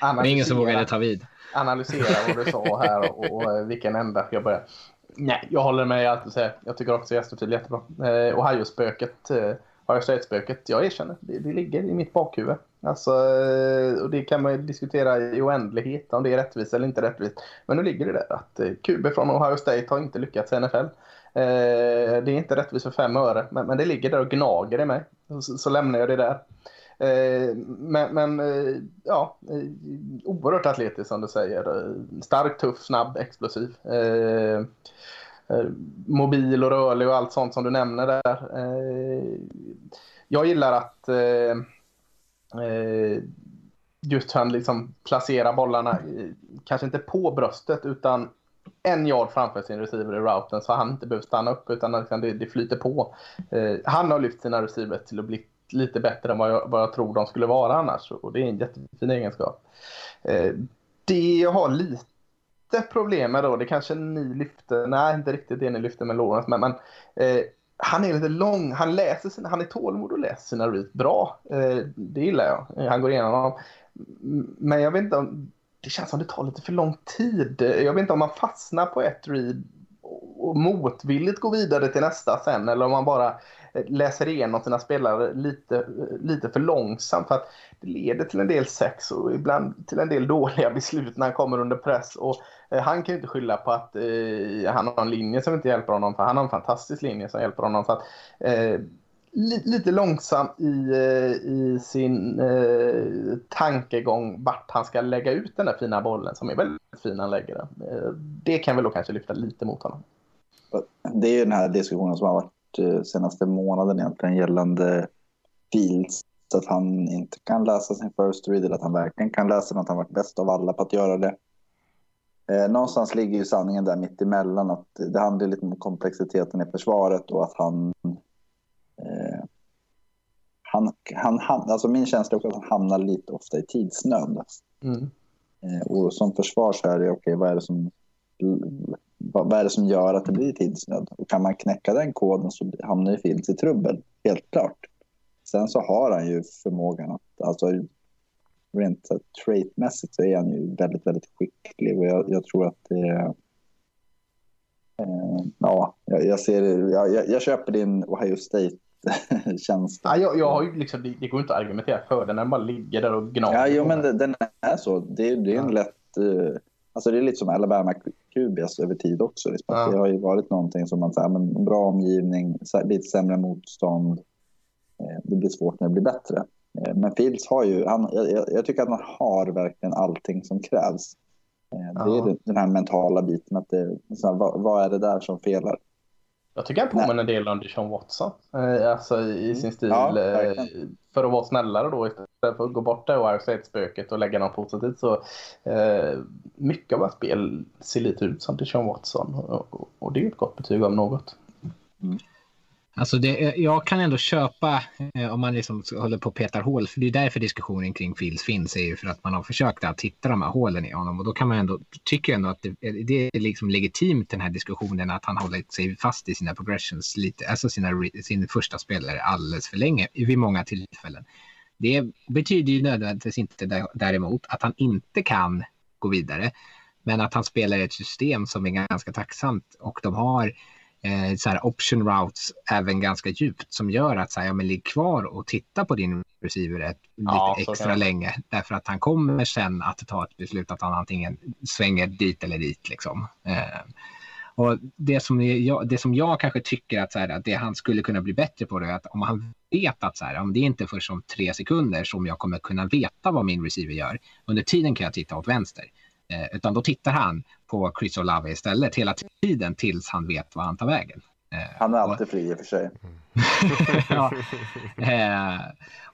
det är ingen som vågade ta vid analysera vad du sa här och, och eh, vilken ända jag börjar. Nej, jag håller med allt du säger. Jag tycker också Gästrefil är jättebra. Eh, Ohio-spöket, eh, Ohio State-spöket, jag erkänner, det, det ligger i mitt bakhuvud. Alltså, eh, och det kan man diskutera i oändlighet om det är rättvist eller inte rättvist. Men nu ligger det där att eh, QB från Ohio State har inte lyckats i NFL. Eh, det är inte rättvist för fem öre, men, men det ligger där och gnager i mig. Så, så lämnar jag det där. Eh, men, men eh, ja, eh, oerhört atletisk som du säger. Stark, tuff, snabb, explosiv. Mobil och rörlig och allt sånt som du nämner där. Jag gillar att just han liksom placerar bollarna, kanske inte på bröstet utan en yard framför sin receiver i routen så han inte behöver stanna upp utan liksom det, det flyter på. han har lyft sina receiver till att bli lite bättre än vad jag, vad jag tror de skulle vara annars. Och det är en jättefin egenskap. Eh, det jag har lite problem med då, det kanske ni lyfte, nej inte riktigt det ni lyfte med Lawrence, men, men eh, han är lite lång, han läser sina, han är tålmodig och läser sina reads bra. Eh, det gillar jag. Eh, han går igenom dem. Men jag vet inte om, det känns som det tar lite för lång tid. Jag vet inte om man fastnar på ett read motvilligt går vidare till nästa sen eller om man bara eh, läser igenom sina spelare lite, eh, lite för långsamt. För att det leder till en del sex och ibland till en del dåliga beslut när han kommer under press. Och eh, han kan ju inte skylla på att eh, han har en linje som inte hjälper honom. För han har en fantastisk linje som hjälper honom. Så att, eh, li, lite långsam i, i sin eh, tankegång vart han ska lägga ut den där fina bollen som är väldigt fin han lägger den. Eh, det kan väl då kanske lyfta lite mot honom. Det är ju den här diskussionen som har varit Eh, senaste månaden egentligen gällande Fields. Att han inte kan läsa sin first read eller att han verkligen kan läsa den, att han varit bäst av alla på att göra det. Eh, någonstans ligger ju sanningen där mitt emellan. Att det handlar lite om komplexiteten i försvaret och att han... Eh, han, han, han alltså min känsla är att han hamnar lite ofta i tidsnöd. Mm. Eh, och som försvar så är det okej, okay, vad är det som vad, är det som gör att det blir tidsnöd? Och kan man knäcka den koden så hamnar ju Fields i trubbel, helt klart. Sen så har han ju förmågan att, alltså rent traitmässigt så är han ju väldigt, väldigt skicklig och jag, jag tror att det eh, ja, jag, jag ser, jag, jag köper din Ohio State känsla. Ja, jag, jag har ju liksom, det, det går inte att argumentera för den, den bara ligger där och gnager. Ja, jo, men det, den är så. Det, det är en lätt... Uh, Alltså det är lite som Alabama QBs över tid också. Liksom. Ja. Det har ju varit någonting som man säger, men bra omgivning, lite sämre motstånd. Eh, det blir svårt när det blir bättre. Eh, men Fields har ju, han, jag, jag tycker att man har verkligen allting som krävs. Eh, det är den här mentala biten, att det, här, vad, vad, är det där som felar? Jag tycker han påminner en del om Deshaun Watson. Alltså i, sin stil. Ja, för att vara snällare då för att gå bort det Ohio State-spöket och lägga något positivt. Så, eh, mycket av hans spel ser lite ut som Deshaun Watson. Och, och, och det är ett gott betyg av något. Mm. Alltså det, eh, jag kan ändå köpa eh, om man liksom håller på och petar hål, för det är därför diskussionen kring Fields finns, är ju för att man har försökt att hitta de här hålen i honom och då kan man ändå, tycker jag ändå att det, eh, det är liksom legitimt den här diskussionen att han hållit sig fast i sina progressions, lite, alltså sina, sin första spelare alldeles för länge vid många tillfällen. Det betyder ju nödvändigtvis inte dä- däremot att han inte kan gå vidare, men att han spelar ett system som är ganska tacksamt och de har eh, så här option routes även ganska djupt som gör att så här, ja, men ligg kvar och titta på din receiver ett, Ja, lite extra länge därför att han kommer sen att ta ett beslut att han antingen svänger dit eller dit liksom. Eh, och det som, jag, det som jag kanske tycker att, så här, att det han skulle kunna bli bättre på det är att om han vet att så här, om det är inte först om tre sekunder som jag kommer kunna veta vad min receiver gör. Under tiden kan jag titta åt vänster. Eh, utan då tittar han på Chris Olave istället hela tiden tills han vet vad han tar vägen. Eh, Han är och- alltid fri i och för sig. ja. eh,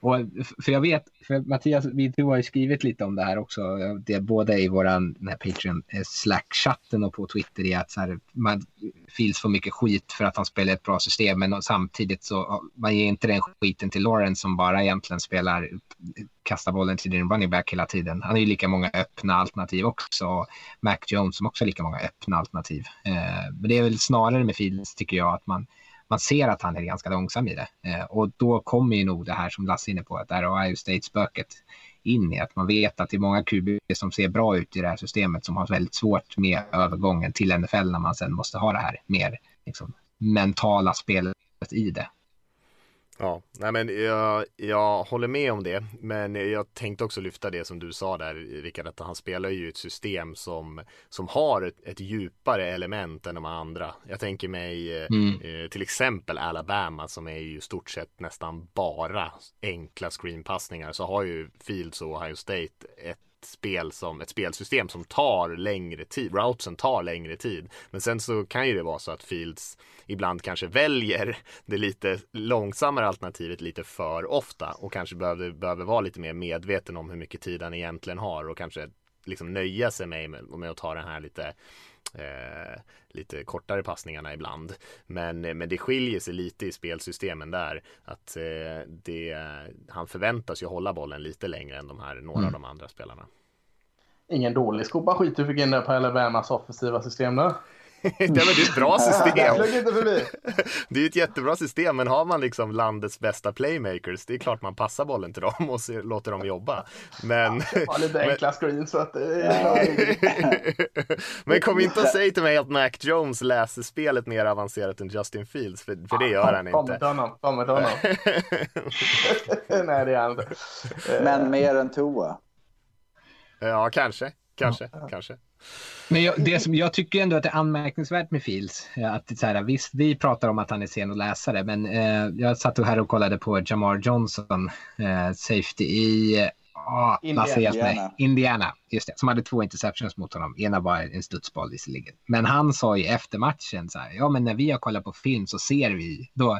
och för jag vet, för Mattias, vi du har ju skrivit lite om det här också, det är både i våran den här Patreon-slack-chatten eh, och på Twitter i att så här, man fils för mycket skit för att han spelar ett bra system, men samtidigt så man ger inte den skiten till Lawrence som bara egentligen spelar kastar bollen till din running back hela tiden. Han har ju lika många öppna alternativ också. och Mac Jones som också har lika många öppna alternativ. Eh, men det är väl snarare med Fields tycker jag att man man ser att han är ganska långsam i det. Eh, och då kommer ju nog det här som Lasse är inne på, att det här Ohio State-spöket in i att man vet att det är många QB som ser bra ut i det här systemet som har väldigt svårt med övergången till NFL när man sen måste ha det här mer liksom, mentala spelet i det. Ja, nej men jag, jag håller med om det, men jag tänkte också lyfta det som du sa där Rickard, att han spelar ju ett system som, som har ett, ett djupare element än de andra. Jag tänker mig eh, Mm. eh, till exempel Alabama som är ju stort sett nästan bara enkla screenpassningar så har ju Fields och Ohio State ett spel som ett spelsystem som tar längre tid, routsen tar längre tid. Men sen så kan ju det vara så att Fields ibland kanske väljer det lite långsammare alternativet lite för ofta och kanske behöver, behöver vara lite mer medveten om hur mycket tid han egentligen har och kanske liksom nöja sig med, med, med att ta den här lite eh, lite kortare passningarna ibland. Men, men det skiljer sig lite i spelsystemen där. Att eh, det, han förväntas ju hålla bollen lite längre än de här, några av de andra spelarna. Ingen dålig skopa skit du fick in där på Alabamas offensiva system där. Det är ett bra system. Det är ett jättebra system, men har man liksom landets bästa playmakers, det är klart man passar bollen till dem och låter dem jobba. Men, Ja, lite enkla screens så att det är... men kom inte och säg till mig att Mac Jones läser spelet mer avancerat än Justin Fields, för, för det gör han inte. till honom, kommer till honom. Nej, det är han inte. Men mer än Tua. Ja, kanske, kanske, kanske. Men jag, det som jag tycker ändå att det är anmärkningsvärt med Fields, eh, att det så här, visst vi pratar om att han är sen att läsa det, men eh, jag satt och här och kollade på Jamar Johnson, eh, safety i ah, Indiana. Indiana. Indiana, just det, som hade två interceptions mot honom. Ena var en studsboll visserligen. Men han sa ju efter matchen så här, ja men när vi har kollat på film så ser vi, då,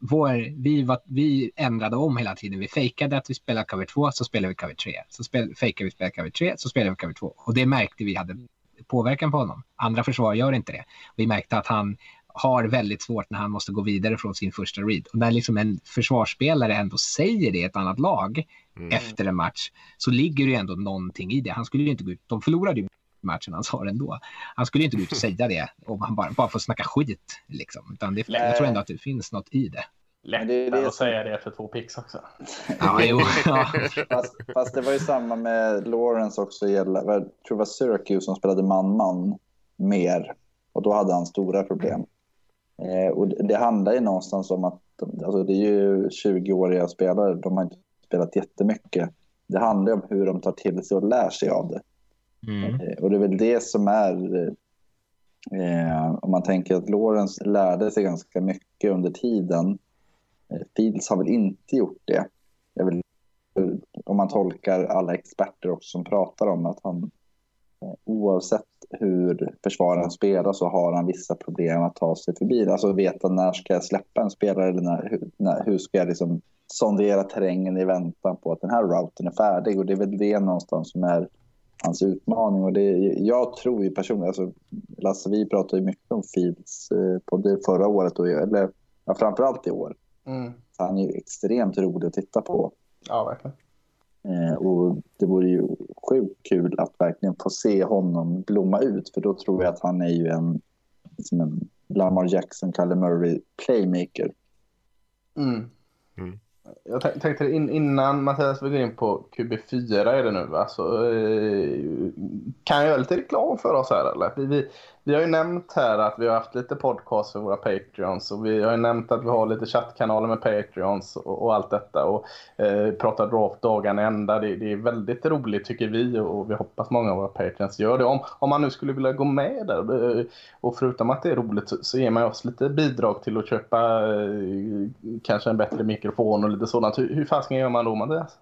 vår, vi, var, vi ändrade om hela tiden. Vi fejkade att vi spelade cover 2, så spelade vi cover 3. Så spel, fejkade vi spelade cover 3, så spelade vi cover 2. Och det märkte vi hade påverkan på honom. Andra försvar gör inte det. Vi märkte att han har väldigt svårt när han måste gå vidare från sin första read. Och när liksom en försvarsspelare ändå säger det i ett annat lag efter en match så ligger det ju ändå någonting i det. Han skulle ju inte gå ut, de förlorade ju matchen han sa ändå. Han skulle ju inte gå ut och säga det om han bara, bara får snacka skit. Liksom. Utan det, jag tror ändå att det finns något i det. Men det är Lättare det att säga det efter två picks också. Ja, jo, ja. Fast, fast det var ju samma med Lawrence också. Gälla, jag tror det var Syracuse som spelade man-man mer. Och då hade han stora problem. Eh, och det, handlar ju någonstans om att alltså det är ju 20-åriga spelare. De har inte spelat jättemycket. Det handlar om hur de tar till sig och lär sig av det. Mm. Eh, Och det är väl det som är... Eh, om man tänker att Lawrence lärde sig ganska mycket under tiden. Eh, Fields har väl inte gjort det. Vill, om man tolkar alla experter också som pratar om att han oavsett hur försvaren spelar så har han vissa problem att ta sig förbi. Alltså veta när ska jag släppa en spelare eller när, hur, när, hur ska jag liksom sondera terrängen i väntan på att den här routen är färdig. Och det är väl det någonstans som är hans utmaning. Och det, jag tror ju personligen, alltså, Lasse vi pratade ju mycket om Fields eh, på det förra året, och, eller ja, framförallt i år. Mm. Han är ju extremt rolig att titta på. Ja, verkligen. Eh, och det vore ju sjukt kul att verkligen få se honom blomma ut. För då tror jag att han är ju en, liksom en Lamar Jackson, Kalle Murray playmaker. Mm. Mm. Jag tänkte in, innan Mattias vi går in på QB4 är det nu va? Så, eh, kan jag göra lite reklam för oss här eller? Vi, vi, vi har ju nämnt här att vi har haft lite podcast för våra Patreons och vi har ju nämnt att vi har lite chattkanaler med Patreons och, och allt detta och eh, pratar draft dagarna ända. Det, det är väldigt roligt tycker vi och vi hoppas många av våra Patreons gör det. Om, om man nu skulle vilja gå med där eh, och förutom att det är roligt så, så ger man oss lite bidrag till att köpa eh, kanske en bättre mikrofon och lite sådant. Hur, hur fasiken gör man då Mattias?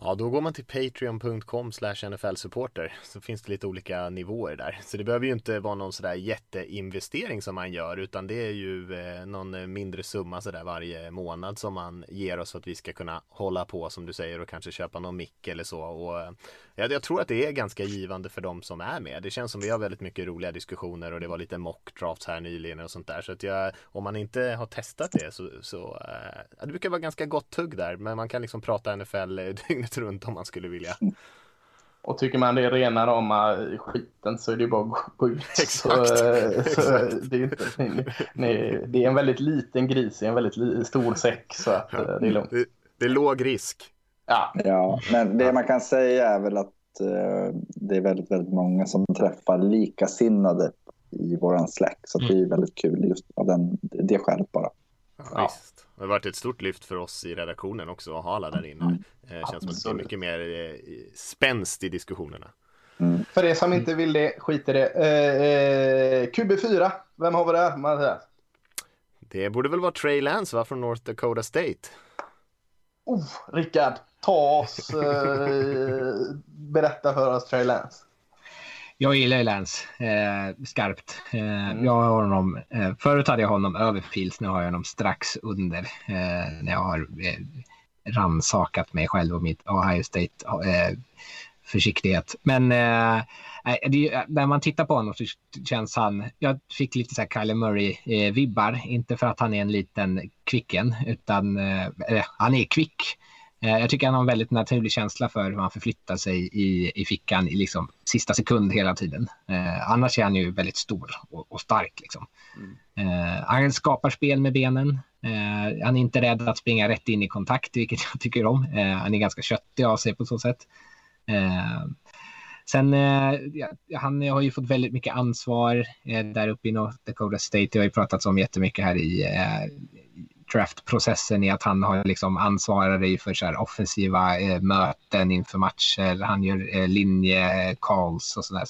Ja, då går man till patreon.com nfl-supporter så finns det lite olika nivåer där. Så det behöver ju inte vara någon sådär jätteinvestering som man gör utan det är ju eh, någon mindre summa sådär varje månad som man ger oss för att vi ska kunna hålla på som du säger och kanske köpa någon mick eller så. Och, eh, jag, jag tror att det är ganska givande för de som är med. Det känns som vi har väldigt mycket roliga diskussioner och det var lite mock drafts här nyligen och sånt där. Så att jag, om man inte har testat det så, så eh, det brukar vara ganska gott tugg där. Men man kan liksom prata NFL dygnet runt om man skulle vilja. Och tycker man det är rena rama skiten så är det bara att gå ut. Exakt. Så, eh, så Exakt. det, är inte, ni, ni, det är en väldigt liten gris i en väldigt li, stor säck så att eh, det är lugnt. Det, det är låg risk. Ja, Ja, men det man kan säga är väl att eh, det är väldigt, väldigt många som träffar likasinnade i våran Slack. Så att det är väldigt kul just av den, det skälet bara. Ja. Visst. Det har varit ett stort lyft för oss i redaktionen också att ha alla där inne. Eh, känns som att det är Absolut. mycket mer eh, spänst i diskussionerna. för er som inte vill det, skit i det. Eh, eh, QB4, vem har vi där? Det borde väl vara Trey Lance va, från North Dakota State? Oh, Rickard, ta oss, eh, berätta för oss Trey Lance. Jag gillar ju Lance eh, skarpt. Eh, Jag har honom, eh, förut hade jag honom över Fields, nu har jag honom strax under. Eh, när jag har eh, ransakat mig själv och mitt Ohio State eh, försiktighet. Men eh, nej, det, ju- när man tittar på honom så känns han, jag fick lite så här Kyler Murray-vibbar, inte för att han är en liten kvicken, utan eh, eh, han är kvick. Eh, Jag tycker han har en väldigt naturlig känsla för hur han förflyttar sig i, i fickan i liksom sista sekund hela tiden. Eh, annars är han ju väldigt stor och, och stark. Liksom. Eh, han skapar spel med benen. Eh, han är inte rädd att springa rätt in i kontakt, vilket jag tycker om. Eh, han är ganska köttig av sig på så sätt. Eh, sen, eh, ja, han har ju fått väldigt mycket ansvar eh, där uppe i North Dakota State. Det har ju pratats om jättemycket här i eh, draftprocessen i att han har liksom ansvarar för så här offensiva eh, möten inför matcher. Han gör eh, linje-calls eh, och sådär.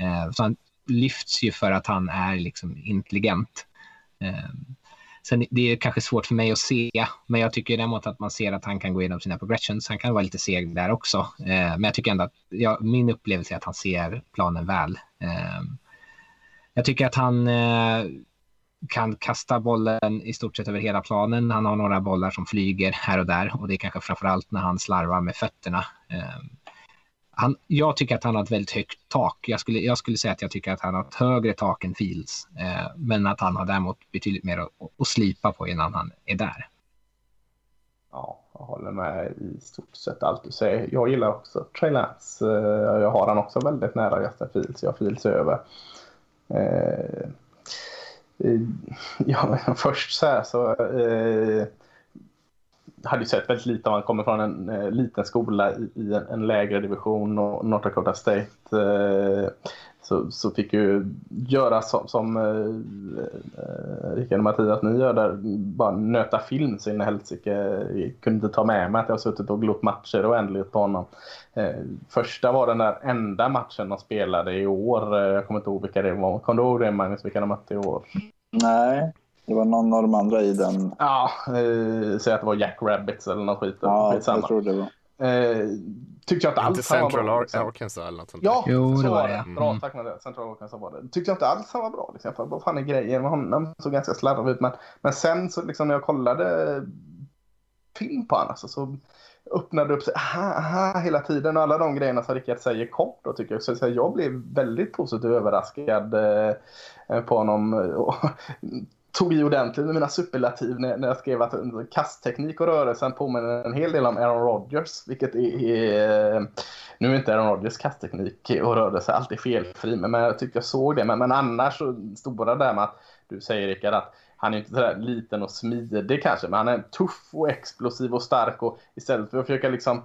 Eh, så han lyfts ju för att han är liksom intelligent. Eh, sen det är kanske svårt för mig att se, men jag tycker däremot att man ser att han kan gå igenom sina progressions. Han kan vara lite seg där också, eh, men jag tycker ändå att ja, min upplevelse är att han ser planen väl. Eh, jag tycker att han eh, kan kasta bollen i stort sett över hela planen. Han har några bollar som flyger här och där och det är kanske framförallt när han slarvar med fötterna. Ehm, han, jag tycker att han har ett väldigt högt tak. Jag skulle, jag skulle säga att jag tycker att han har ett högre tak än Fields. Eh, men att han har däremot betydligt mer att, att slipa på innan han är där. Ja, jag håller med i stort sett allt du säger. Jag gillar också Trey Lance. Eh, jag har han också väldigt nära Justin Fields. Jag har Fields över. Eh, eh, ja, men först så här så eh, hade ju sett väldigt lite om han kommer från en eh, liten skola i, i en, en lägre division och North Dakota State. Eh, så, så fick ju göra som, som eh, Rickard och Mattias ni gör där, bara nöta film så in i helsike. Jag kunde inte ta med mig att jag har suttit och glott matcher oändligt på honom. Eh, första var den där enda matchen de spelade i år. Eh, jag kommer inte ihåg vilka det var. Kommer du ihåg det Magnus, vilka de mötte i år? Nej, det var någon av de andra i den. Ja, eh, säg att det var Jack Rabbits eller något skit. Ja, jag tror det var. Eh, tyckte jag inte alls Inte han var bra. Ar- liksom. Arkansas eller något sånt Ja, Jo, så det var det. det. Bra, Mm. tack med det. Central Arkansas var det. Tyckte jag inte alls han var bra. Liksom. För Vad fan är grejen med honom? såg ganska slarvig ut. Men, men sen så liksom när jag kollade film på honom alltså, så öppnade det upp sig aha, aha, hela tiden. Och alla de grejerna som Rickard säger kom då tycker jag. Så, så jag blev väldigt positivt överraskad eh, på honom. Och, tog i ordentligt med mina superlativ när, när jag skrev att kastteknik och rörelsen påminner en hel del om Aaron Rodgers. Vilket är, är nu är inte Aaron Rodgers kastteknik och rörelse alltid felfri, men jag tyckte jag såg det. Men, men annars så stod det där med att du säger Rickard att han är inte sådär liten och smidig kanske, men han är tuff och explosiv och stark och istället för att försöka liksom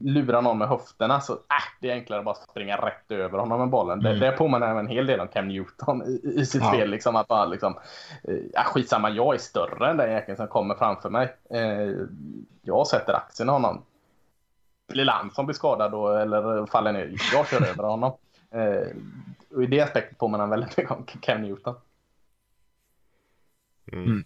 lura någon med höfterna så äh, det är enklare att bara springa rätt över honom med bollen. Mm. Det, det påminner en hel del om Cam Newton i, i sitt Ja. spel. Liksom, att bara liksom, eh, ja, skitsamma, jag är större än den jäkeln som kommer framför mig. Eh, jag sätter axeln i honom. Blir Lansson blir skadad då, eller faller ner, jag kör över honom. Eh, och I det aspektet påminner han väldigt mycket om Cam Newton. Mm.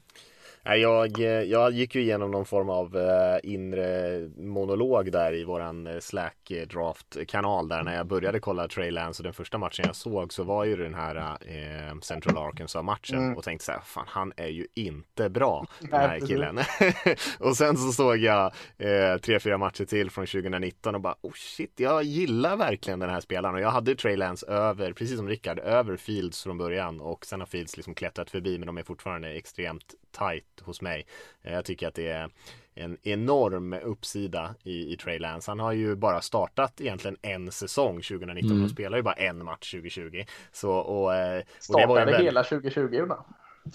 Jag, eh, jag gick ju igenom någon form av eh, inre monolog där i våran eh, Slack eh, draft kanal där när jag började kolla Trey Lance och den första matchen jag såg så var ju den här Central Arkansas matchen Mm. och tänkte så här, fan han är ju inte bra den här killen. och sen så såg jag tre, fyra matcher till från 2019 och bara oh shit, jag gillar verkligen den här spelaren och jag hade Trey Lance över, precis som Rickard, över Fields från början och sen har Fields liksom klättrat förbi men de är fortfarande extremt tight hos mig. Eh, Jag tycker att det är en enorm uppsida i, i Trey Lance. Han har ju bara startat egentligen en säsong 2019 Mm. och spelar ju bara en match 2020. Så, och, eh, och det var ju Startade väl- hela 2020 gjorde han.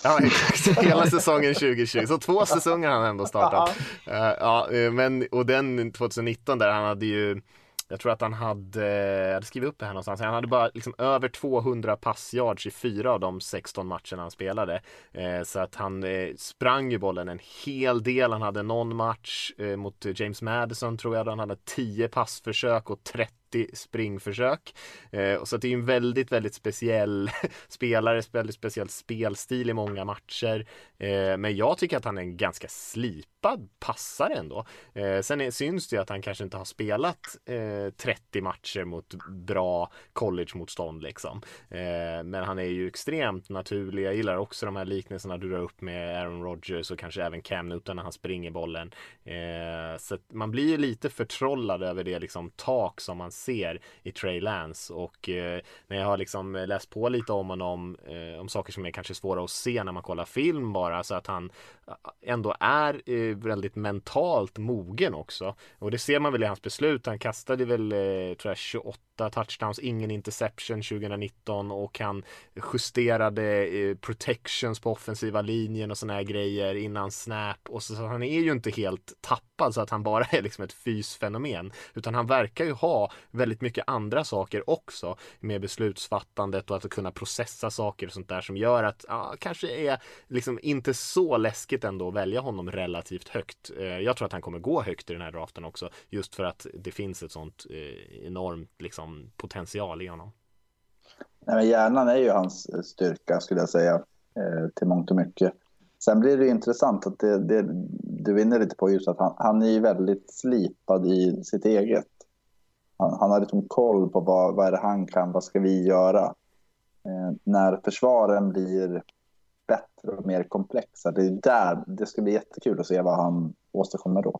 Ja, exakt. Hela säsongen 2020. Så två säsonger har han ändå startat. Ja, eh, men och den 2019 där han hade ju jag tror att han hade, jag hade skrivit upp det här någonstans, han hade bara liksom över 200 passyards i fyra av de 16 matcherna han spelade. Eh, så att han eh, sprang ju bollen en hel del, han hade någon match eh, mot James Madison tror jag, där han hade 10 passförsök och 30 springförsök. Eh, och så att det är ju en väldigt, väldigt speciell spelare, väldigt speciell spelstil i många matcher. Eh, men jag tycker att han är en ganska slipad passare ändå. Eh, sen är, syns det ju att han kanske inte har spelat eh, 30 matcher mot bra college-motstånd liksom. Eh, men han är ju extremt naturlig. Jag gillar också de här liknelserna du drar upp med Aaron Rodgers och kanske även Cam Newton när han springer bollen. Eh, så att man blir ju lite förtrollad över det liksom tak som man ser i Trey Lance. Och eh, när jag har liksom eh, läst på lite om honom eh, om saker som är kanske svåra att se när man kollar film bara så att han ändå är eh, väldigt mentalt mogen också. Och det ser man väl i hans beslut. Han kastade väl eh, tror jag 28 touchdowns, ingen interception 2019 och han justerade eh, protections på offensiva linjen och såna här grejer innan snap. Och så, så han är ju inte helt tappad så att han bara är liksom ett fysfenomen. Utan han verkar ju ha väldigt mycket andra saker också med beslutsfattandet och att kunna processa saker och sånt där som gör att ja, kanske är liksom inte så läskigt ändå att välja honom relativt högt. Eh, jag tror att han kommer gå högt i den här draften också just för att det finns ett sånt eh, enormt liksom potential i honom. Nej, men hjärnan är ju hans eh, styrka skulle jag säga till mångt och mycket. Sen blir det intressant att det, det, du vinner lite på just att han, han är ju väldigt slipad i sitt eget. Han, han har liksom koll på vad, vad är det han kan, vad ska vi göra? Eh, när försvaren blir bättre och mer komplexa, det är där det ska bli jättekul att se vad han åstadkommer då.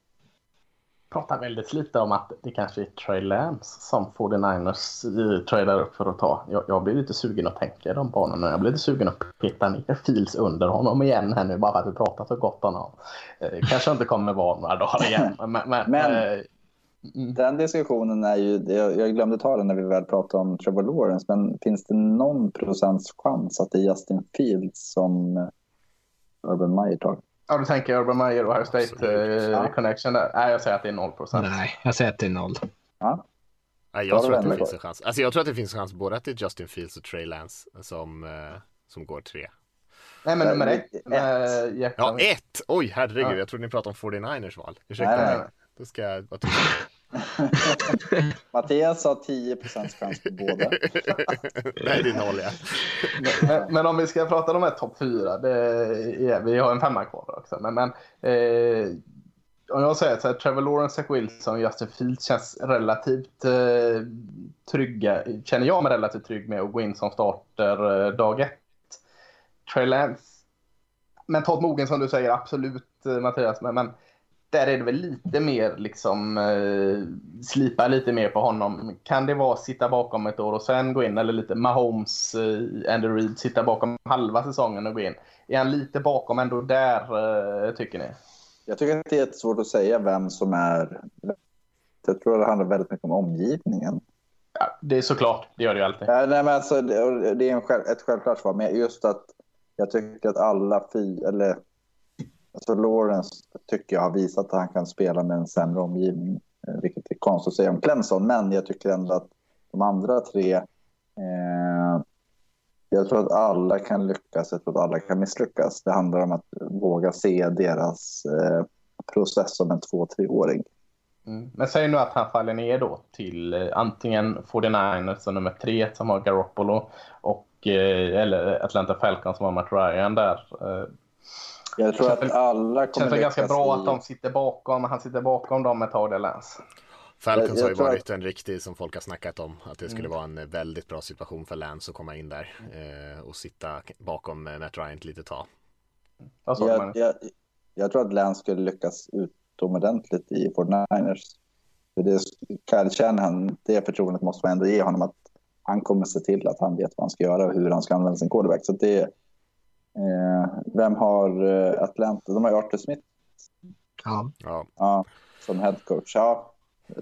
pratar väldigt lite om att det kanske är Trey Lance som 49ers eh, tradar upp för att ta. Jag, jag blir lite sugen att tänka i de banorna. Jag blir lite sugen att peta ner Fields under honom igen här nu bara för att vi pratar så gott om honom. Eh, kanske inte kommer vara några dagar igen. Men, men, Men- eh, mm. Den diskussionen är ju, jag jag glömde ta den när vi väl pratade om Trevor Lawrence, men finns det någon procents chans att det är Justin Fields som eh, Urban Meyer tar? Ja, du tänker Urban Meyer och Ohio State eh, connection där. Nej, jag säger att det är 0 procent. Nej, jag säger att det är noll. Ja, Nej, jag tror att det finns en chans. Alltså jag tror att det finns en chans både att det är Justin Fields och Trey Lance som, eh, som går tre. Nej, men nummer Eh, ett. ett. Ja, ett! Oj, herregud, Ja. jag trodde ni pratade om 49ers val. Ursäkta Nej, nej, mig. Då ska jag vara tyst. Mattias har 10 procents chans på båda. Nej, det är noll ja. men, men om vi ska prata om de här topp fyra. Det är, vi har en femma kvar också. Men, men eh, om jag säger så här, Trevor Lawrence, Zach Wilson och Justin Fields känns relativt eh, trygga. Känner jag mig relativt trygg med att gå in som starter eh, dag ett. Trey Lance, mentalt mogen som du säger, absolut eh, Mattias, men, men där är det väl lite mer liksom eh, slipa lite mer på honom. Kan det vara sitta bakom ett år och sen gå in eller lite Mahomes, eh, Andy Reid sitta bakom halva säsongen och gå in? Är han lite bakom ändå där eh, tycker ni? Jag tycker att det är jättesvårt att säga vem som är... Jag tror det handlar väldigt mycket om omgivningen. Ja, det är såklart, det gör det ju alltid. Ja, nej, men alltså, det det är en själv, ett självklart svar, men just att jag tycker att alla fy, eller alltså Lawrence tycker jag har visat att han kan spela med en sämre omgivning, eh, vilket är konstigt att säga om Clemson, men jag tycker ändå att de andra tre, eh, jag tror att alla kan lyckas, jag tror att alla kan misslyckas. Det handlar om att våga se deras eh, process som en två, treåring. Mm. Men säg nu att han faller ner då till eh, antingen 49ers som nummer tre som har Garoppolo och eh, eller Atlanta Falcons som har Matt Ryan där. Eh, Eh, Jag tror att alla kommer känns väl ganska bra att de sitter bakom, han sitter bakom dem ett tag där Lance. Falcons har ju varit en riktig som folk har snackat om. Att det skulle Mm. vara en väldigt bra situation för Lance att komma in där eh, och sitta bakom eh, Matt Ryan ett litet tag. Jag, jag, jag tror att Lance skulle lyckas utomordentligt i 49ers. För det, Kyle Shanahan, det förtroendet måste man ändå ge honom att han kommer se till att han vet vad han ska göra och hur han ska använda sin quarterback. Så det, eh, vem har eh, Atlanta? De har ju Arthur Smith Ja. Ja, ja, som head coach. Ja,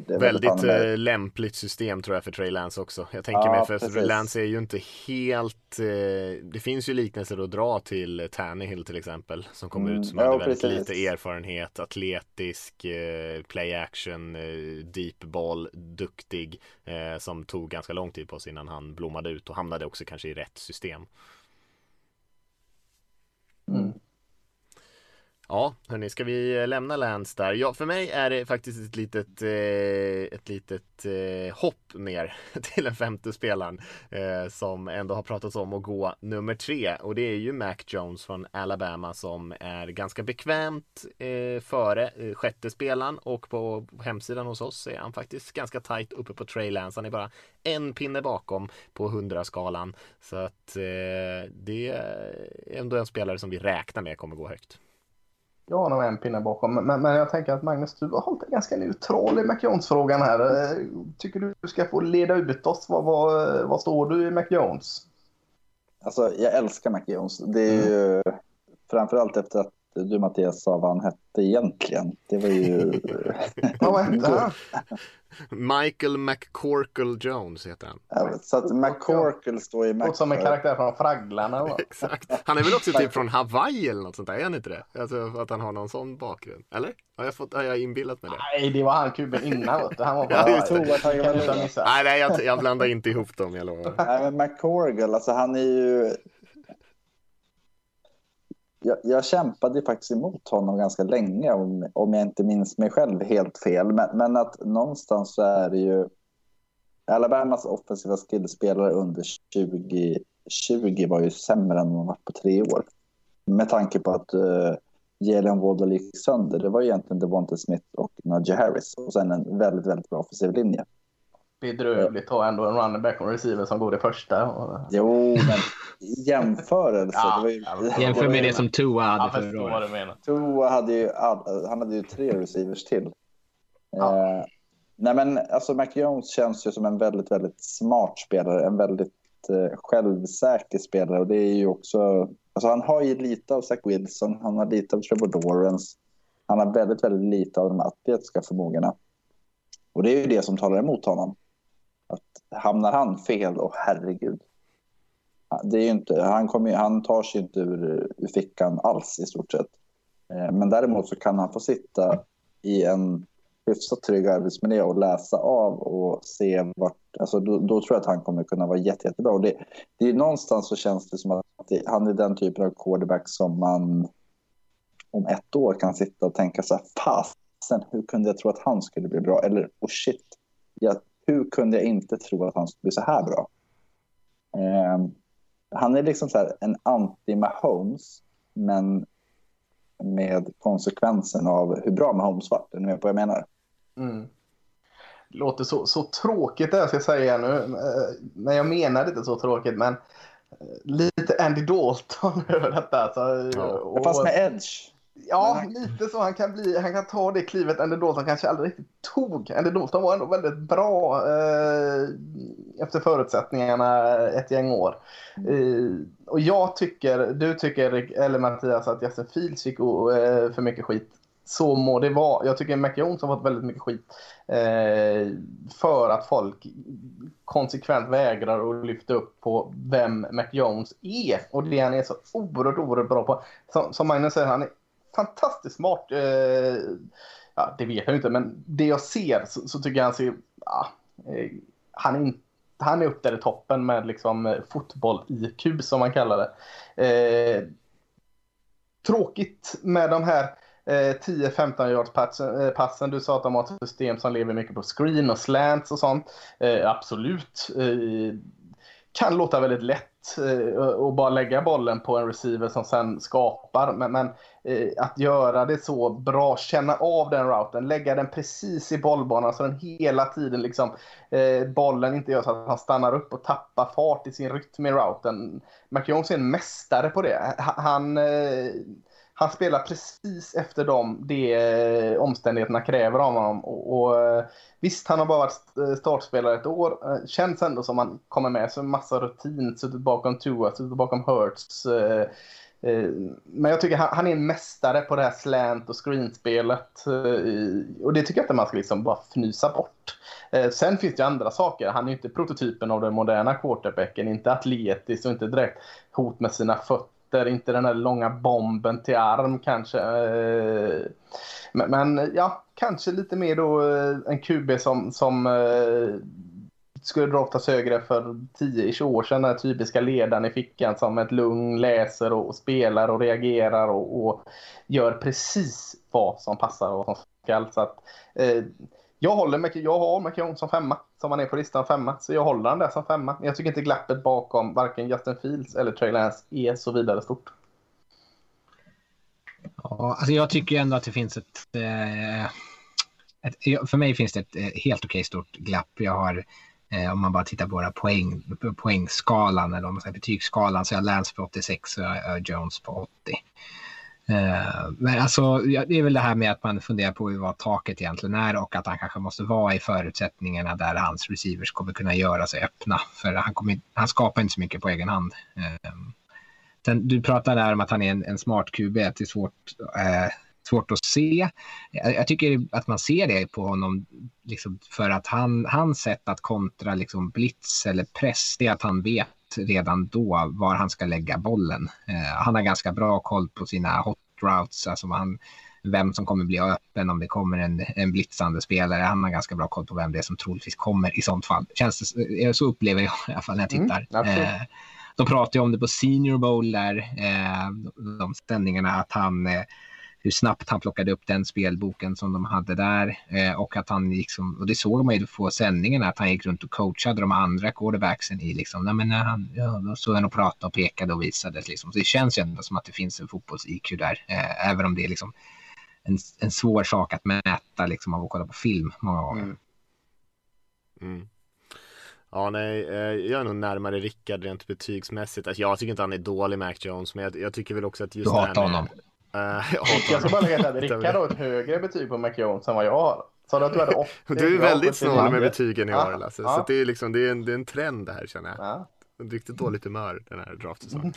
väldigt eh, lämpligt system tror jag för Trey Lance också. Jag tänker Ja, mig för precis. Lance är ju inte helt eh, Det finns ju liknelser att dra till Tannehill till exempel som kom Mm, ut som ja, hade väldigt precis. lite erfarenhet, atletisk, eh, play action, eh, deep ball, duktig eh, som tog ganska lång tid på sig innan han blommade ut och hamnade också kanske i rätt system. Mm. Ja, hörni, ska vi eh, lämna Lance där? Ja, för mig är det faktiskt ett litet, eh, ett litet eh, hopp ner till den femte spelaren eh, som ändå har pratats om att gå nummer tre och det är ju Mac Jones från Alabama som är ganska bekvämt eh, före eh, sjätte spelaren och på hemsidan hos oss är han faktiskt ganska tajt uppe på Trey Lance. Han är bara en pinne bakom på 100-skalan så att eh, det är ändå en spelare som vi räknar med kommer gå högt. Jag har nog en pinne bakom, men, men jag tänker att Magnus, du har hållit dig ganska neutral i McJones-frågan här. Eh, Tycker du ska få leda ut oss? Vad, vad, vad står du i McJones? Alltså, jag älskar Mac Jones. Det är ju framförallt efter att du Mattias sa vad han hette egentligen. Det var ju... Vad hette han? Michael McCorkle Jones heter han. Ja, Så att McCorkle står i. Låter som en karaktär från Fragglarna. Va? Exakt. Han är väl också typ från Hawaii eller något sånt där, är han inte det? Alltså att han har någon sån bakgrund. Eller? Har jag, fått, har jag inbillat mig det? Nej, det var han kuben innan. vet du. Han var Ja, bara... just det. Jag tror att han kan inte ha missat. Nej, nej jag, jag blandar inte ihop dem, jag lovar. Nej, men McCorkle, alltså han är ju... Jag, jag kämpade faktiskt emot honom ganska länge om, om jag inte minns mig själv helt fel. Men, men att någonstans så är det ju... Alabamas offensiva skillspelare under 2020 var ju sämre än de varit på tre år. Med tanke på att uh, Jalen Waddle gick sönder. Det var ju egentligen Devonte Smith och Najee Harris. Och sen en väldigt, väldigt bra offensiv linje. Bedrövligt att ha ändå en running back och en receiver som går i första. Och... Jo, men i jämförelse. Ja, det ju, Jämför med det som Tua hade förra året. Tua hade ju, all, han hade ju tre receivers till. Ja. Eh, nej men alltså Mac Jones känns ju som en väldigt, väldigt smart spelare. En väldigt eh, självsäker spelare. Och det är ju också, alltså han har ju lite av Zach Wilson, han har lite av Trevor Lawrence. Han har väldigt, väldigt lite av de atletiska förmågorna. Och det är ju det som talar emot honom. Att hamnar han fel, och herregud. Det är ju inte, han, kommer, han tar sig inte ur, ur fickan alls i stort sett. Eh, men däremot så kan han få sitta i en hyfsat trygg arbetsmiljö och läsa av och se vart... Alltså då, då tror jag att han kommer kunna vara jätte, jättebra. Och det, det är någonstans så känns det som att det, han är den typen av quarterback som man om ett år kan sitta och tänka så här, fasen, hur kunde jag tro att han skulle bli bra? Eller, oh shit, jag, hur kunde jag inte tro att han skulle bli så här bra? Eh, han är liksom så här en anti-Mahomes, men med konsekvensen av hur bra Mahomes var. Är ni med på vad jag menar? Mm. Låter så, så tråkigt det jag ska säga nu. Eh, Men jag menar inte så tråkigt. Men eh, lite Andy Dalton över detta. Alltså, Ja. Fast med edge. Ja, Men lite så. Han kan, bli, han kan ta det klivet Andy Dalton kanske aldrig riktigt tog. Andy Dalton var ändå väldigt bra eh, efter förutsättningarna ett gäng år. Eh, och jag tycker, du tycker, eller Mattias, att Justin Fields fick eh, för mycket skit. Så må det vara. Jag tycker Mac Jones har fått väldigt mycket skit. Eh, för att folk konsekvent vägrar att lyfta upp på vem Mac Jones är. Och det han är så oerhört, oerhört bra på. Som, som Magnus säger, han är fantastiskt smart. Eh, ja, det vet jag inte, men det jag ser så, så tycker jag han ser... Ja, eh, han, är in, han är upp där i toppen med liksom eh, fotboll-IQ som man kallar det. Eh, tråkigt med de här eh, 10-15 yards passen, eh, passen. Du sa att de har ett system som lever mycket på screen och slants och sånt. Eh, absolut. Eh, kan låta väldigt lätt Eh, och bara lägga bollen på en receiver som sen skapar. Men, men eh, att göra det så bra, känna av den routen, lägga den precis i bollbanan så den hela tiden liksom eh, bollen inte gör så att han stannar upp och tappar fart i sin rytm i routen. McJones är en mästare på det. Han, eh, han spelar precis efter dem det eh, omständigheterna kräver av honom. Och, och, eh, visst, han har bara varit eh, startspelare ett år. Känns ändå som han kommer med sig en massa rutin. Suttit bakom Tua, suttit bakom Hurts. Men jag tycker han, han är en mästare på det här slant och screenspelet. Och det tycker jag inte man ska liksom bara fnysa bort. Sen finns det ju andra saker. Han är ju inte prototypen av den moderna quarterbacken. Inte atletisk och inte direkt hot med sina fötter. Inte den här långa bomben till arm kanske. Eh, men, men ja, kanske lite mer då eh, en QB som, som eh, skulle draftas högre för 10-20 år sedan. Den här typiska ledaren i fickan som ett lugn läser och, spelar och reagerar och, och gör precis vad som passar och vad som skall. Så att, eh, jag, håller jag har McJones som femma, som han är på listan femma. Så jag håller han där som femma. Men jag tycker inte glappet bakom varken Justin Fields eller Trey Lance är så vidare stort. Ja, alltså jag tycker ändå att det finns ett, eh, ett för mig finns det ett eh, helt okej stort glapp. Jag har, eh, om man bara tittar på våra poäng, poängskalan eller om man säger betygsskalan, så jag har Lance på 86 och jag har Jones på 80. Eh, men alltså, det är väl det här med att man funderar på vad taket egentligen är och att han kanske måste vara i förutsättningarna där hans receivers kommer kunna göra sig öppna. För han, kommer, han skapar inte så mycket på egen hand. Eh, Sen, du pratar där om att han är en, en smart QB, att det är svårt, eh, svårt att se. Jag, jag, tycker att man ser det på honom liksom, för att han, hans sätt att kontra liksom, blitz eller press, det är att han vet redan då var han ska lägga bollen. Eh, han har ganska bra koll på sina hot routes, alltså han, vem som kommer bli öppen om det kommer en, en blitzande spelare. Han har ganska bra koll på vem det är som troligtvis kommer i sånt fall. Känns det, så upplever jag i alla fall när jag tittar. Mm, eh, de pratar ju om det på Senior Bowl där, eh, de ställningarna, att han, eh, hur snabbt han plockade upp den spelboken som de hade där eh, och att han liksom, och det såg man ju på sändningarna, att han gick runt och coachade de andra quarterbacksen i liksom, nej men när han, ja, då stod han och pratade och pekade och visade liksom. Så det känns ju ändå som att det finns en fotbolls-IQ där, eh, även om det är liksom en, en svår sak att mäta liksom av att kolla på film många gånger. Mm. Mm. Ja, nej, eh, jag är nog närmare Rickard rent betygsmässigt. Alltså, jag tycker inte han är dålig, Mac Jones, men jag, jag tycker väl också att just du hatar honom. Uh, jag, jag ska bara lägga till Rickard har ett högre betyg på Mac Jones än vad jag har. Sa du att du hade 80? Du är väldigt snål med betygen i år, Lasse. Så det är, liksom, det, är en, det är en trend det här, känner jag. Ja. Riktigt dåligt humör den här draftsäsongen.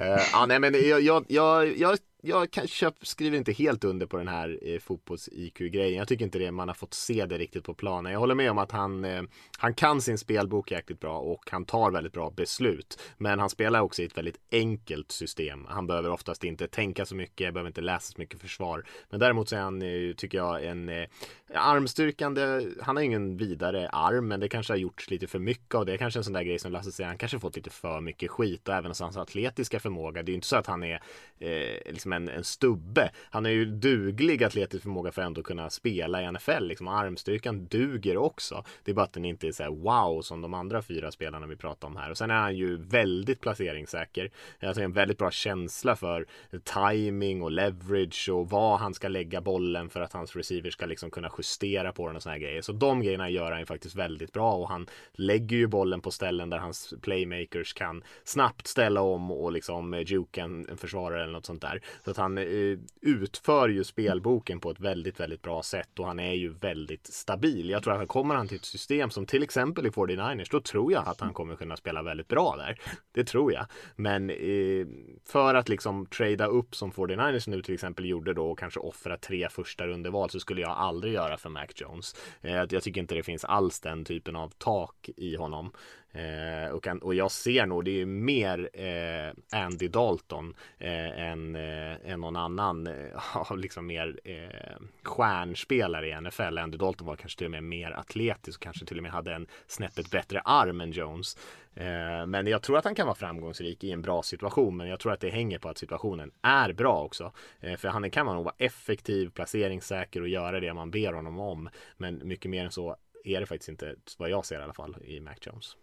uh, ja, nej, men jag, jag, jag, jag jag kanske skriver inte helt under på den här eh, fotbolls-IQ-grejen. Jag tycker inte det, man har fått se det riktigt på planen. Jag håller med om att han, eh, han kan sin spelbok jäkligt bra och han tar väldigt bra beslut. Men han spelar också i ett väldigt enkelt system. Han behöver oftast inte tänka så mycket, behöver inte läsa så mycket försvar. Men däremot så är han, eh, tycker jag, en eh, Armstyrkan, det, Han har ingen vidare arm, men det kanske har gjorts lite för mycket av det. Kanske en sån där grej som Lasse säger, han kanske fått lite för mycket skit och även hans atletiska förmåga. Det är ju inte så att han är eh, liksom en, en stubbe. Han är ju duglig atletisk förmåga för att ändå kunna spela i NFL. Liksom. Armstyrkan duger också. Det är bara att den inte är så här wow som de andra fyra spelarna vi pratar om här. Och sen är han ju väldigt placeringssäker. Alltså en väldigt bra känsla för timing och leverage och var han ska lägga bollen för att hans receiver ska liksom kunna justera justera på den och såna här grejer. Så de grejerna gör han ju faktiskt väldigt bra och han lägger ju bollen på ställen där hans playmakers kan snabbt ställa om och liksom eh, juka en, en försvarare eller något sånt där. Så att han eh, utför ju spelboken på ett väldigt, väldigt bra sätt och han är ju väldigt stabil. Jag tror att kommer han till ett system som till exempel i 49ers, då tror jag att han kommer kunna spela väldigt bra där. Det tror jag. Men eh, för att liksom trada upp som 49ers nu till exempel gjorde då och kanske offra tre första rundeval så skulle jag aldrig göra för Mac Jones. Eh, jag tycker inte det finns alls den typen av tak i honom. Eh, och, och jag ser nog det är mer eh, Andy Dalton eh, än, eh, än någon annan eh, liksom mer eh, stjärnspelare i NFL. Andy Dalton var kanske till och med mer atletisk och kanske till och med hade en snäppet bättre arm än Jones. Eh, men jag tror att han kan vara framgångsrik i en bra situation. Men jag tror att det hänger på att situationen är bra också. Eh, för han kan nog vara effektiv, placeringssäker och göra det man ber honom om. Men mycket mer än så är det faktiskt inte vad jag ser i alla fall i Mac Jones.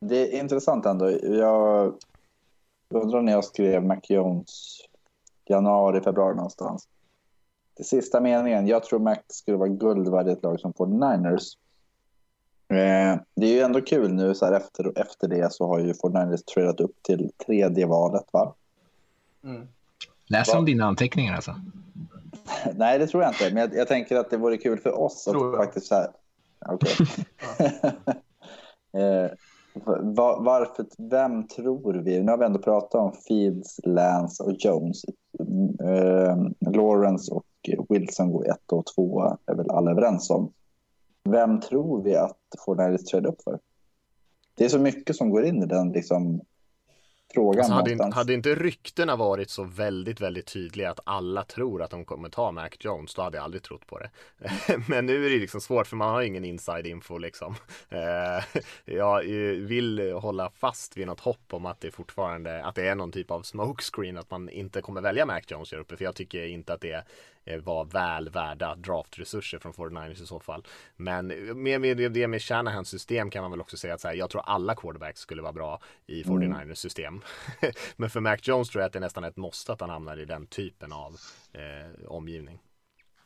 Det är intressant ändå. Jag undrar när jag skrev Mac Jones januari, februari någonstans. Det sista meningen, jag tror Mac skulle vara guld värd ett lag som får Niners. Eh, det är ju ändå kul nu så här efter, efter det så har ju 49ers tradat upp till tredje valet va? Mm. Läs om dina anteckningar alltså. Nej, det tror jag inte. Men jag, jag tänker att det vore kul för oss att faktiskt så här... Okay. eh, var, varför, vem tror vi? Nu har vi ändå pratat om Fields, Lance och Jones. Uh, Lawrence och Wilson går ett och två är väl alla överens om. Vem tror vi att Fortnite trade upp för? Det är så mycket som går in i den liksom, frågan. Alltså hade, inte, hade inte ryktena varit så väldigt, väldigt tydliga att alla tror att de kommer ta Mac Jones, då hade jag aldrig trott på det. Men nu är det liksom svårt för man har ingen inside info liksom. Eh, jag vill hålla fast vid något hopp om att det fortfarande, att det är någon typ av smokescreen, att man inte kommer välja Mac Jones där uppe, för jag tycker inte att det Eh, var väl värda draftresurser från 49ers i så fall. Men med, med det med Shanahans system kan man väl också säga att så här, jag tror alla quarterbacks skulle vara bra i 49ers mm. system. Men för Mac Jones tror jag att det är nästan ett måste att han hamnar i den typen av eh, omgivning.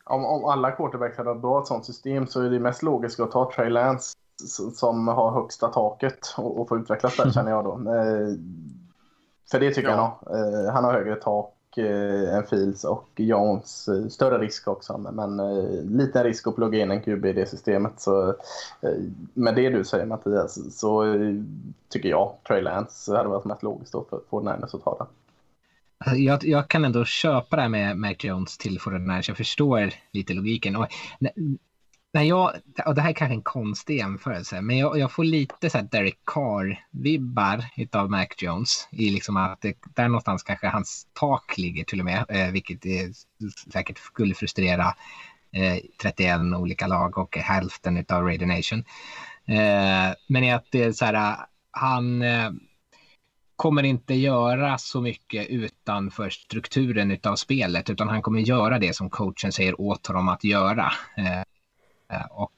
Om, om alla quarterbacks hade bra ett sånt system så är det mest logiskt att ta Trey Lance som har högsta taket och, och få utvecklas där känner jag då. Eh, för det tycker ja. jag nog. Eh, han har högre tak eh, en Fields och Jones. Eh, större risk också, men eh, liten risk att plugga in en QB i det systemet. Så, eh, med det du säger Mattias så eh, tycker jag Trey Lance hade varit mest logiskt då för, för Niners att ta den. Alltså, jag, jag, kan ändå köpa det här med Mac Jones till Fortnite. Jag förstår lite logiken. Och när jag, och det här är kanske en konstig jämförelse, men jag, jag får lite så här Derek Carr-vibbar av Mac Jones. I liksom att det, där någonstans kanske hans tak ligger till och med, eh, vilket är, säkert skulle frustrera eh, 31 olika lag och hälften av Raider Nation. Eh, men att det är så här, han eh, kommer inte göra så mycket utanför strukturen av spelet, utan han kommer göra det som coachen säger åt honom att göra. Eh, Eh, och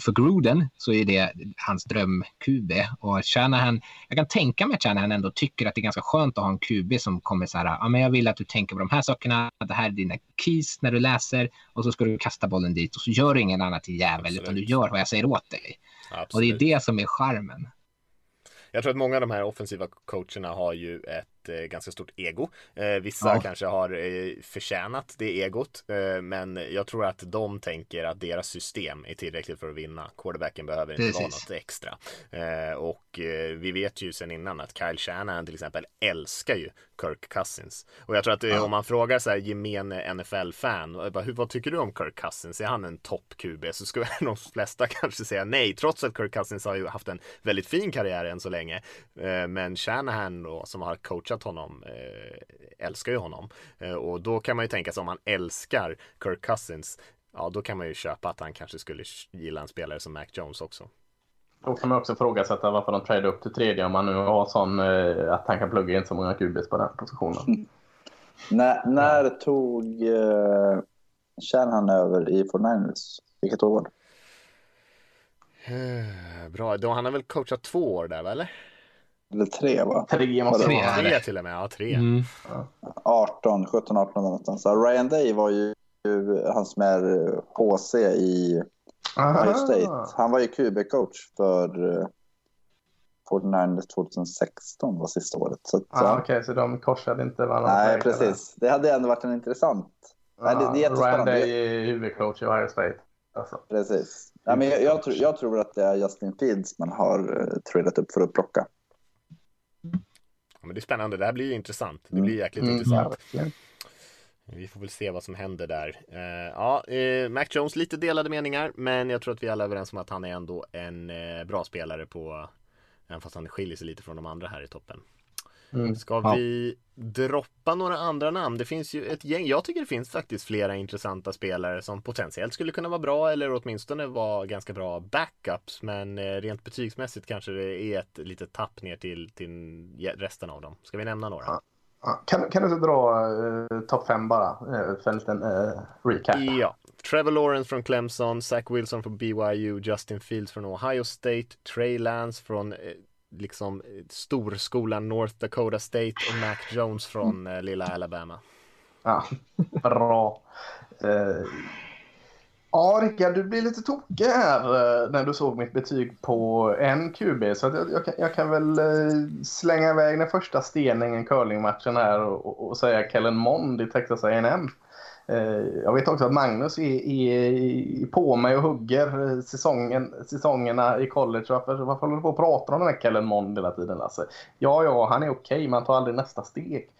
för Gruden så är det hans dröm-QB. Och Shanahan, jag kan tänka mig att Shanahan ändå tycker att det är ganska skönt att ha en QB som kommer så här, ja men jag vill att du tänker på de här sakerna, det här är dina keys när du läser och så ska du kasta bollen dit och så gör du ingen annat till jävel Absolut. utan du gör vad jag säger åt dig. Absolut. Och det är det som är charmen. Jag tror att många av de här offensiva coacherna har ju ett eh, ganska stort ego. Eh, vissa ja. kanske har eh, förtjänat det egot, eh, men jag tror att de tänker att deras system är tillräckligt för att vinna. Quarterbacken behöver inte Precis. vara något extra. Och vi vet ju sedan innan att Kyle Shanahan till exempel älskar ju Kirk Cousins. Och jag tror att ja. om man frågar så här gemene NFL-fan, vad tycker du om Kirk Cousins? Är han en topp-QB? Så skulle de flesta kanske säga nej, trots att Kirk Cousins har ju haft en väldigt fin karriär än så länge. Men Shanahan då, som har coachat älskat honom eh, älskar ju honom. Eh, och då kan man ju tänka sig om man älskar Kirk Cousins, ja då kan man ju köpa att han kanske skulle gilla en spelare som Mac Jones också. Då kan man också ifrågasätta varför de tradar upp till tredje om man nu har sån eh, att han kan plugga in så många QBs på den positionen. När, när tog uh, Shanahan över i 49ers? Vilket år? Eh, Bra, då han har väl coachat två år där, eller? Eller tre, va? Tre måste det Tre. vara. Tre till och med, ja tre. Mm. 18, 17, 18 någonstans. Så Ryan Day var ju han som är eh, HC i Ohio State. Han var ju QB-coach för uh, 49ers 2016 var sista året. Så, Ah. Okej, så de korsade inte varandra. Nej, precis. Det hade ändå varit en intressant. Nej, det- det är. Ryan Day är huvudcoach i Ohio State. Alltså. Precis. Ja, men jag, jag, tror, jag tror att det är Justin Fields man har uh, tradat upp för att plocka. Ja, men det är spännande, det här blir ju intressant. Det Mm. blir jäkligt Mm, intressant. verkligen. Vi får väl se vad som händer där. Eh, ja, eh, Mac Jones, lite delade meningar, men jag tror att vi alla är överens om att han är ändå en eh, bra spelare på, även fast han skiljer sig lite från de andra här i toppen. Mm. Ska Ja. vi droppa några andra namn? Det finns ju ett gäng, jag tycker det finns faktiskt flera intressanta spelare som potentiellt skulle kunna vara bra eller åtminstone vara ganska bra backups. Men eh, rent betygsmässigt kanske det är ett litet tapp ner till, till resten av dem. Ska vi nämna några? Ja. Kan, kan du inte dra uh, topp fem bara? Uh, för en liten uh, recap. Ja, Trevor Lawrence från Clemson, Zach Wilson från BYU, Justin Fields från Ohio State, Trey Lance från liksom eh, storskolan North Dakota State och Mac Jones från eh, lilla Alabama. Ja, bra. Uh, ja, Rickard, du blir lite tokig här eh, när du såg mitt betyg på en QB. Så jag, jag, kan, jag kan väl eh, slänga iväg den första steningen curlingmatchen här och, och, och säga Kellen Mond i Texas A&M. Eh, jag vet också att Magnus är, är på mig och hugger eh, säsongen, säsongerna i college. Varför, varför håller du på och pratar om den här Kellen Mond hela tiden? Alltså, ja, ja, han är okej, men han tar aldrig nästa steg.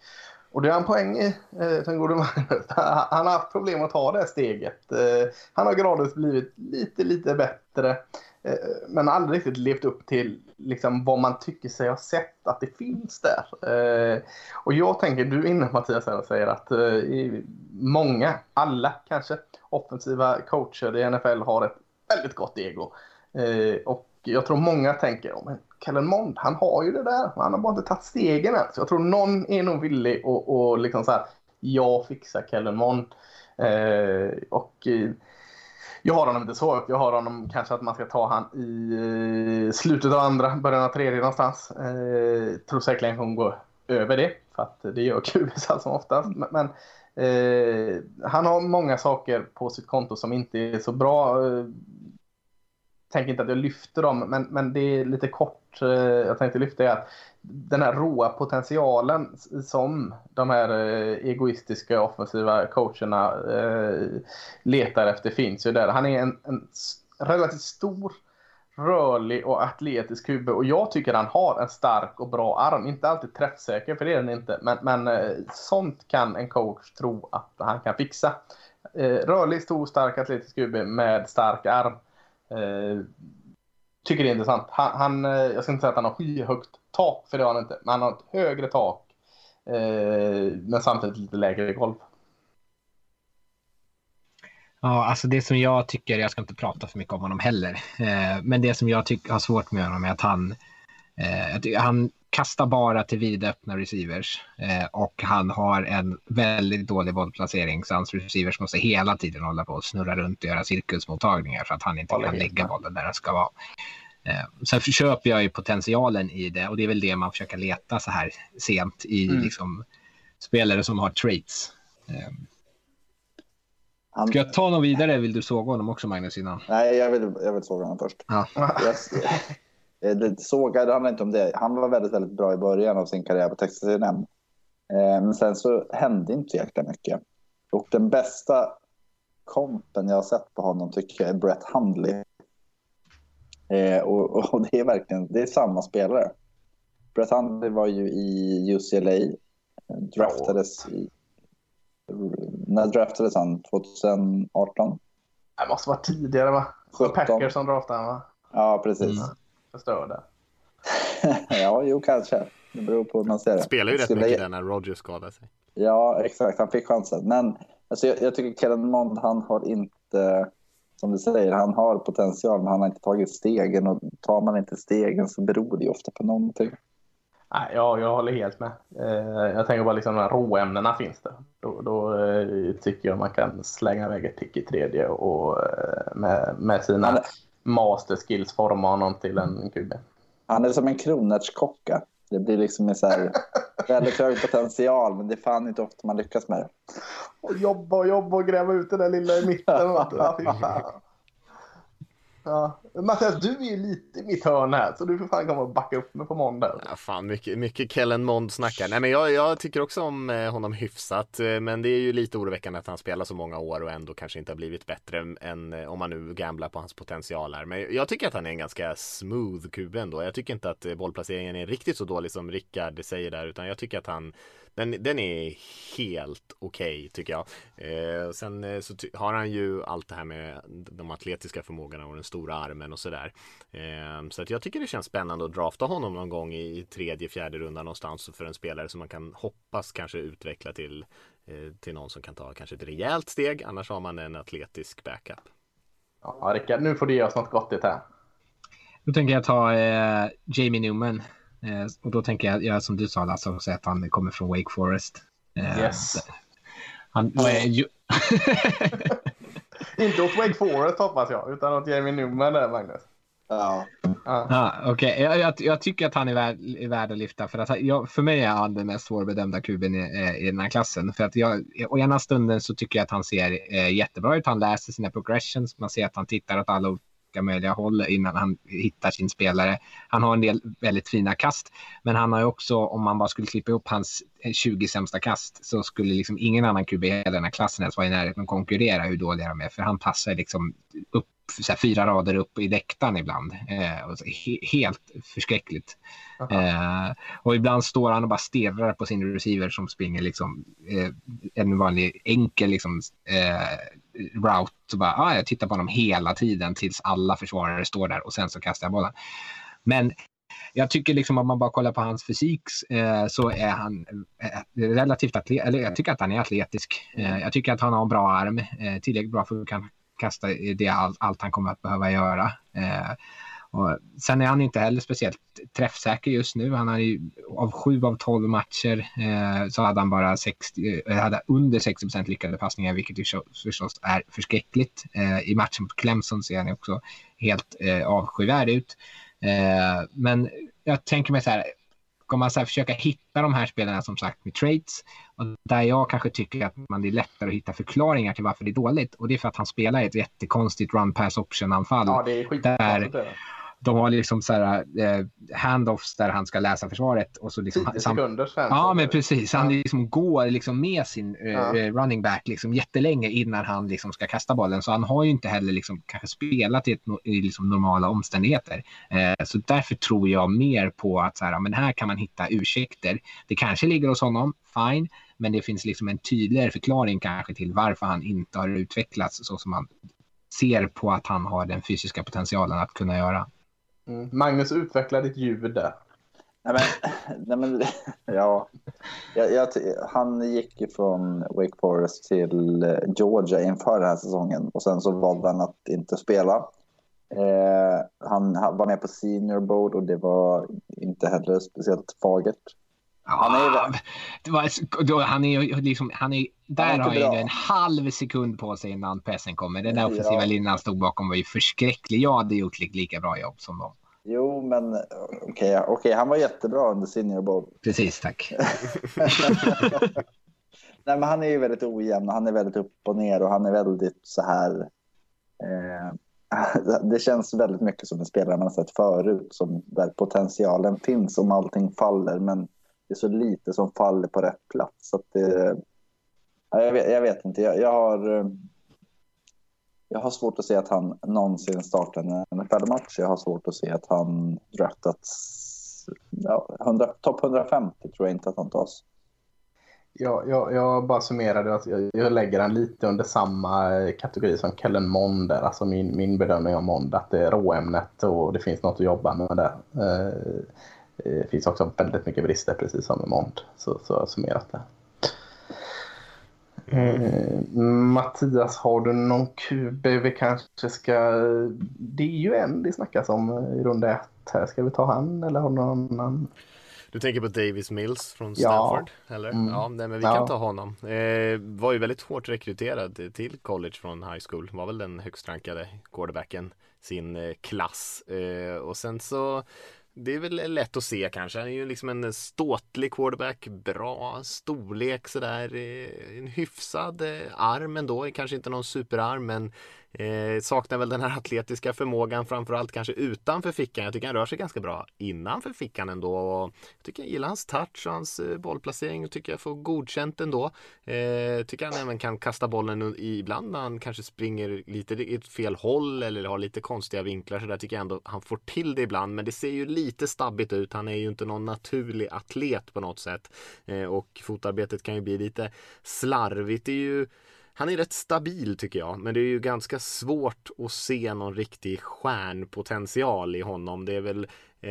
Och det har han poäng i, eh, eh den gode Magnus. Han har haft problem att ta det här steget. Eh, han har gradvis blivit lite, lite bättre. Eh, men aldrig riktigt levt upp till liksom, vad man tycker sig ha sett att det finns där. Eh, och jag tänker, du är inne Mattias här och säger att eh, många, alla kanske, offensiva coacher i NFL har ett väldigt gott ego. Eh, och jag tror många tänker, oh, men Kellen Mond, han har ju det där. Han har bara inte tagit stegen än. Så jag tror någon är nog villig att och liksom så här, jag fixar Kellen Mond. Eh, och eh, jag har honom inte så högt. Jag har honom kanske att man ska ta han i eh, slutet av andra, början av tredje någonstans. Eh, tror säkerligen hon går över det. För att det gör kubisar som oftast. Men, men eh, han har många saker på sitt konto som inte är så bra. Eh, Tänker inte att jag lyfter dem, men, men det är lite kort. Eh, jag tänkte lyfta är att den här råa potentialen som de här eh, egoistiska offensiva coacherna eh, letar efter finns ju där. Han är en, en relativt stor, rörlig och atletisk huvud. och jag tycker han har en stark och bra arm. Inte alltid träffsäker, för det är den inte, men, men sånt kan en coach tro att han kan fixa. Rörlig, stor, stark, atletisk huvud med stark arm. Eh, tycker det är intressant. Han, han, eh, jag ska inte säga att han har skyhögt tak, för det har han inte. Men han har ett högre tak. Eh, men samtidigt lite lägre golv. Ja, alltså det som jag tycker, jag ska inte prata för mycket om honom heller, eh, men det som jag tycker har svårt med honom är att han, eh, han kastar bara till vidöppna receivers eh, och han har en väldigt dålig bollplacering så hans receivers måste hela tiden hålla på och snurra runt och göra cirkusmottagningar så att han inte kan lägga bollen där den ska vara. Eh, sen köper jag ju potentialen i det och det är väl det man försöker leta så här sent i Mm. liksom, spelare som har traits. Eh, Ska jag ta någon vidare? Vill du såga honom också Magnus innan? Nej, jag vill, jag vill såga honom först. Ja. Jag, det, såga, det handlar inte om det. Han var väldigt, väldigt bra i början av sin karriär på Texas A&M. Eh, Men sen så hände inte så jäkla mycket. Och den bästa kompen jag har sett på honom tycker jag är Brett Hundley. Eh, och, och det är verkligen det är samma spelare. Brett Hundley var ju i UCLA. eh, Draftades i... När draftades han? 2018? Det måste vara tidigare va? Det var 17. Packers som draftade honom va? Ja, precis. Förstörde. ja, jo, kanske. Det beror på hur man ser det. Spelar ju rätt mycket där när Rogers skadade sig. Ja, exakt. Han fick chansen. Men alltså, jag, jag tycker Kellen Mond, han har inte, som du säger, han har potential, men han har inte tagit stegen. Och tar man inte stegen så beror det ju ofta på någonting. Nej, ja, jag håller helt med. Eh, jag tänker bara liksom de här råämnena finns det. Då, då eh, tycker jag man kan slänga iväg ett tick i tredje och eh, med, med sina master skills forma honom till en QB. Han är som en kronärtskocka. Det blir liksom en så här väldigt hög potential, men det är fan inte ofta man lyckas med det. Och jobba och jobba och gräva ut den där lilla i mitten. Ja, Mattias, du är ju lite i mitt hörn här, så du får fan komma och backa upp mig på måndag. Ja, fan, mycket, mycket Kellen Mond snackar. Nej, men jag, jag tycker också om eh, honom hyfsat, eh, men det är ju lite oroväckande att han spelar så många år och ändå kanske inte har blivit bättre än eh, om man nu gamblar på hans potential här. Men jag tycker att han är en ganska smooth QB ändå. Jag tycker inte att bollplaceringen är riktigt så dålig som Rickard säger där, utan jag tycker att han den, den är helt okej tycker jag. Eh, sen eh, så ty- har han ju allt det här med de atletiska förmågorna och den stora armen och sådär. Eh, så att jag tycker det känns spännande att drafta honom någon gång i tredje, fjärde rundan någonstans för en spelare som man kan hoppas kanske utveckla till, eh, till någon som kan ta kanske ett rejält steg. Annars har man en atletisk backup. Ja, Rickard, nu får du ge oss något gottigt här. Då tänker jag ta eh, Jamie Newman. Eh, och då tänker jag göra som du sa Lasse, också att han kommer från Wake Forest. Eh, Yes. Han, eh, ju, Inte åt Wake Forest hoppas jag, utan åt Jamie Newman där, Magnus. Ja. Ja. Ja, okej. Jag, jag, jag tycker att han är värd, är värd att lyfta. För, att, jag, för mig är han den mest svårbedömda kuben i, eh, i den här klassen. För att jag, å ena stunden så tycker jag att han ser eh, jättebra ut. Han läser sina progressions. Man ser att han tittar åt alla möjliga håll innan han hittar sin spelare. Han har en del väldigt fina kast. Men han har ju också, om man bara skulle klippa upp hans 20 sämsta kast så skulle liksom ingen annan QB i den här klassen ens vara i närheten att konkurrera hur dåliga de är. För han passar liksom upp så här, fyra rader upp i läktaren ibland. Eh, he, helt förskräckligt. Eh, och ibland står han och bara stirrar på sin receiver som springer liksom eh, en vanlig enkel liksom, eh, route. Så bara, ah, jag tittar på honom hela tiden tills alla försvarare står där och sen så kastar jag bollen. Men jag tycker liksom om man bara kollar på hans fysik eh, så är han eh, relativt atletisk. Eller jag tycker att han är atletisk. Eh, jag tycker att han har en bra arm. Eh, tillräckligt bra för att kunna kasta det allt, allt han kommer att behöva göra. Eh, och sen är han inte heller speciellt träffsäker just nu. Han har ju, av sju av tolv matcher eh, så hade han bara 60, eh, hade under 60 procent lyckade passningar, vilket ju förstås är förskräckligt. Eh, I matchen mot Clemson ser han också helt eh, avskyvärd ut. Eh, men jag tänker mig så här, ska man så försöka hitta de här spelarna som sagt med traits och där jag kanske tycker att man är lättare att hitta förklaringar till varför det är dåligt och det är för att han spelar ett jättekonstigt run pass option anfall. Ja, det är. Där- det. De har liksom så här eh, handoffs där han ska läsa försvaret och så liksom 10 sam- sekunder sen. Ja, men precis. Han liksom går liksom med sin eh, Ja. eh, running back liksom jättelänge innan han liksom ska kasta bollen. Så han har ju inte heller liksom kanske spelat i, ett, i liksom normala omständigheter. Eh, så därför tror jag mer på att så här, men här kan man hitta ursäkter. Det kanske ligger hos honom, fine. Men det finns liksom en tydligare förklaring kanske till varför han inte har utvecklats så som man ser på att han har den fysiska potentialen att kunna göra. Mm. Magnus, utveckla ditt ljud där. Nej, men, nej, men, ja. Jag, jag, han gick ju från Wake Forest till eh, Georgia inför den här säsongen och sen så valde han att inte spela. Eh, han var med på Senior Bowl och det var inte heller speciellt fagert. Han är ju Ja, var, då, han är liksom, han är, där Han är har ju en halv sekund på sig innan pressen kommer. Den där Ja. offensiva linjen han stod bakom var ju förskräcklig. Jag hade gjort li- lika bra jobb som dem. Jo, men okej, okej, han var jättebra under Senior Bowl. Precis, tack. Nej, men han är ju väldigt ojämn och han är väldigt upp och ner och han är väldigt så här. Eh, det känns väldigt mycket som en spelare man har sett förut som där potentialen finns om allting faller, men det är så lite som faller på rätt plats. Så att eh, det, jag, vet, jag vet inte. Jag, jag har. Eh, jag har svårt att se att han någonsin startar en NFL-match. Jag har svårt att se att han draftats. Ja, 100 topp 150 tror jag inte att han tas. Jag, jag, jag bara summerade att jag, jag lägger den lite under samma kategori som Kellen Mond där. Alltså min, min bedömning av Mond att det är råämnet och det finns något att jobba med där. Eh, Eh, Det finns också väldigt mycket brister precis som med Mond. Så, så har jag summerat det. Eh, Mattias, har du någon QB vi kanske ska... Det är ju en det snackas om i runda ett här. Ska vi ta han eller har du någon annan? Du tänker på Davis Mills från Ja. Stanford? Eller? Mm. Ja, nej, men vi Ja. kan ta honom. Eh, var ju väldigt hårt rekryterad till college från high school. Var väl den högst rankade quarterbacken sin eh, klass. Eh, och sen så det är väl lätt att se kanske. Han är ju liksom en ståtlig quarterback. Bra storlek sådär. Eh, en hyfsad eh, arm ändå. Kanske inte någon superarm men eh, saknar väl den här atletiska förmågan framförallt kanske utanför fickan. Jag tycker han rör sig ganska bra innanför fickan ändå. Och jag tycker jag gillar hans touch och hans eh, bollplacering och tycker jag får godkänt ändå. Eh, tycker han även kan kasta bollen ibland när han kanske springer lite i ett fel håll eller har lite konstiga vinklar så där tycker jag ändå han får till det ibland men det ser ju lite stabbigt ut. Han är ju inte någon naturlig atlet på något sätt eh, och fotarbetet kan ju bli lite slarvigt. Det är ju han är rätt stabil tycker jag, men det är ju ganska svårt att se någon riktig stjärnpotential i honom. Det är väl eh,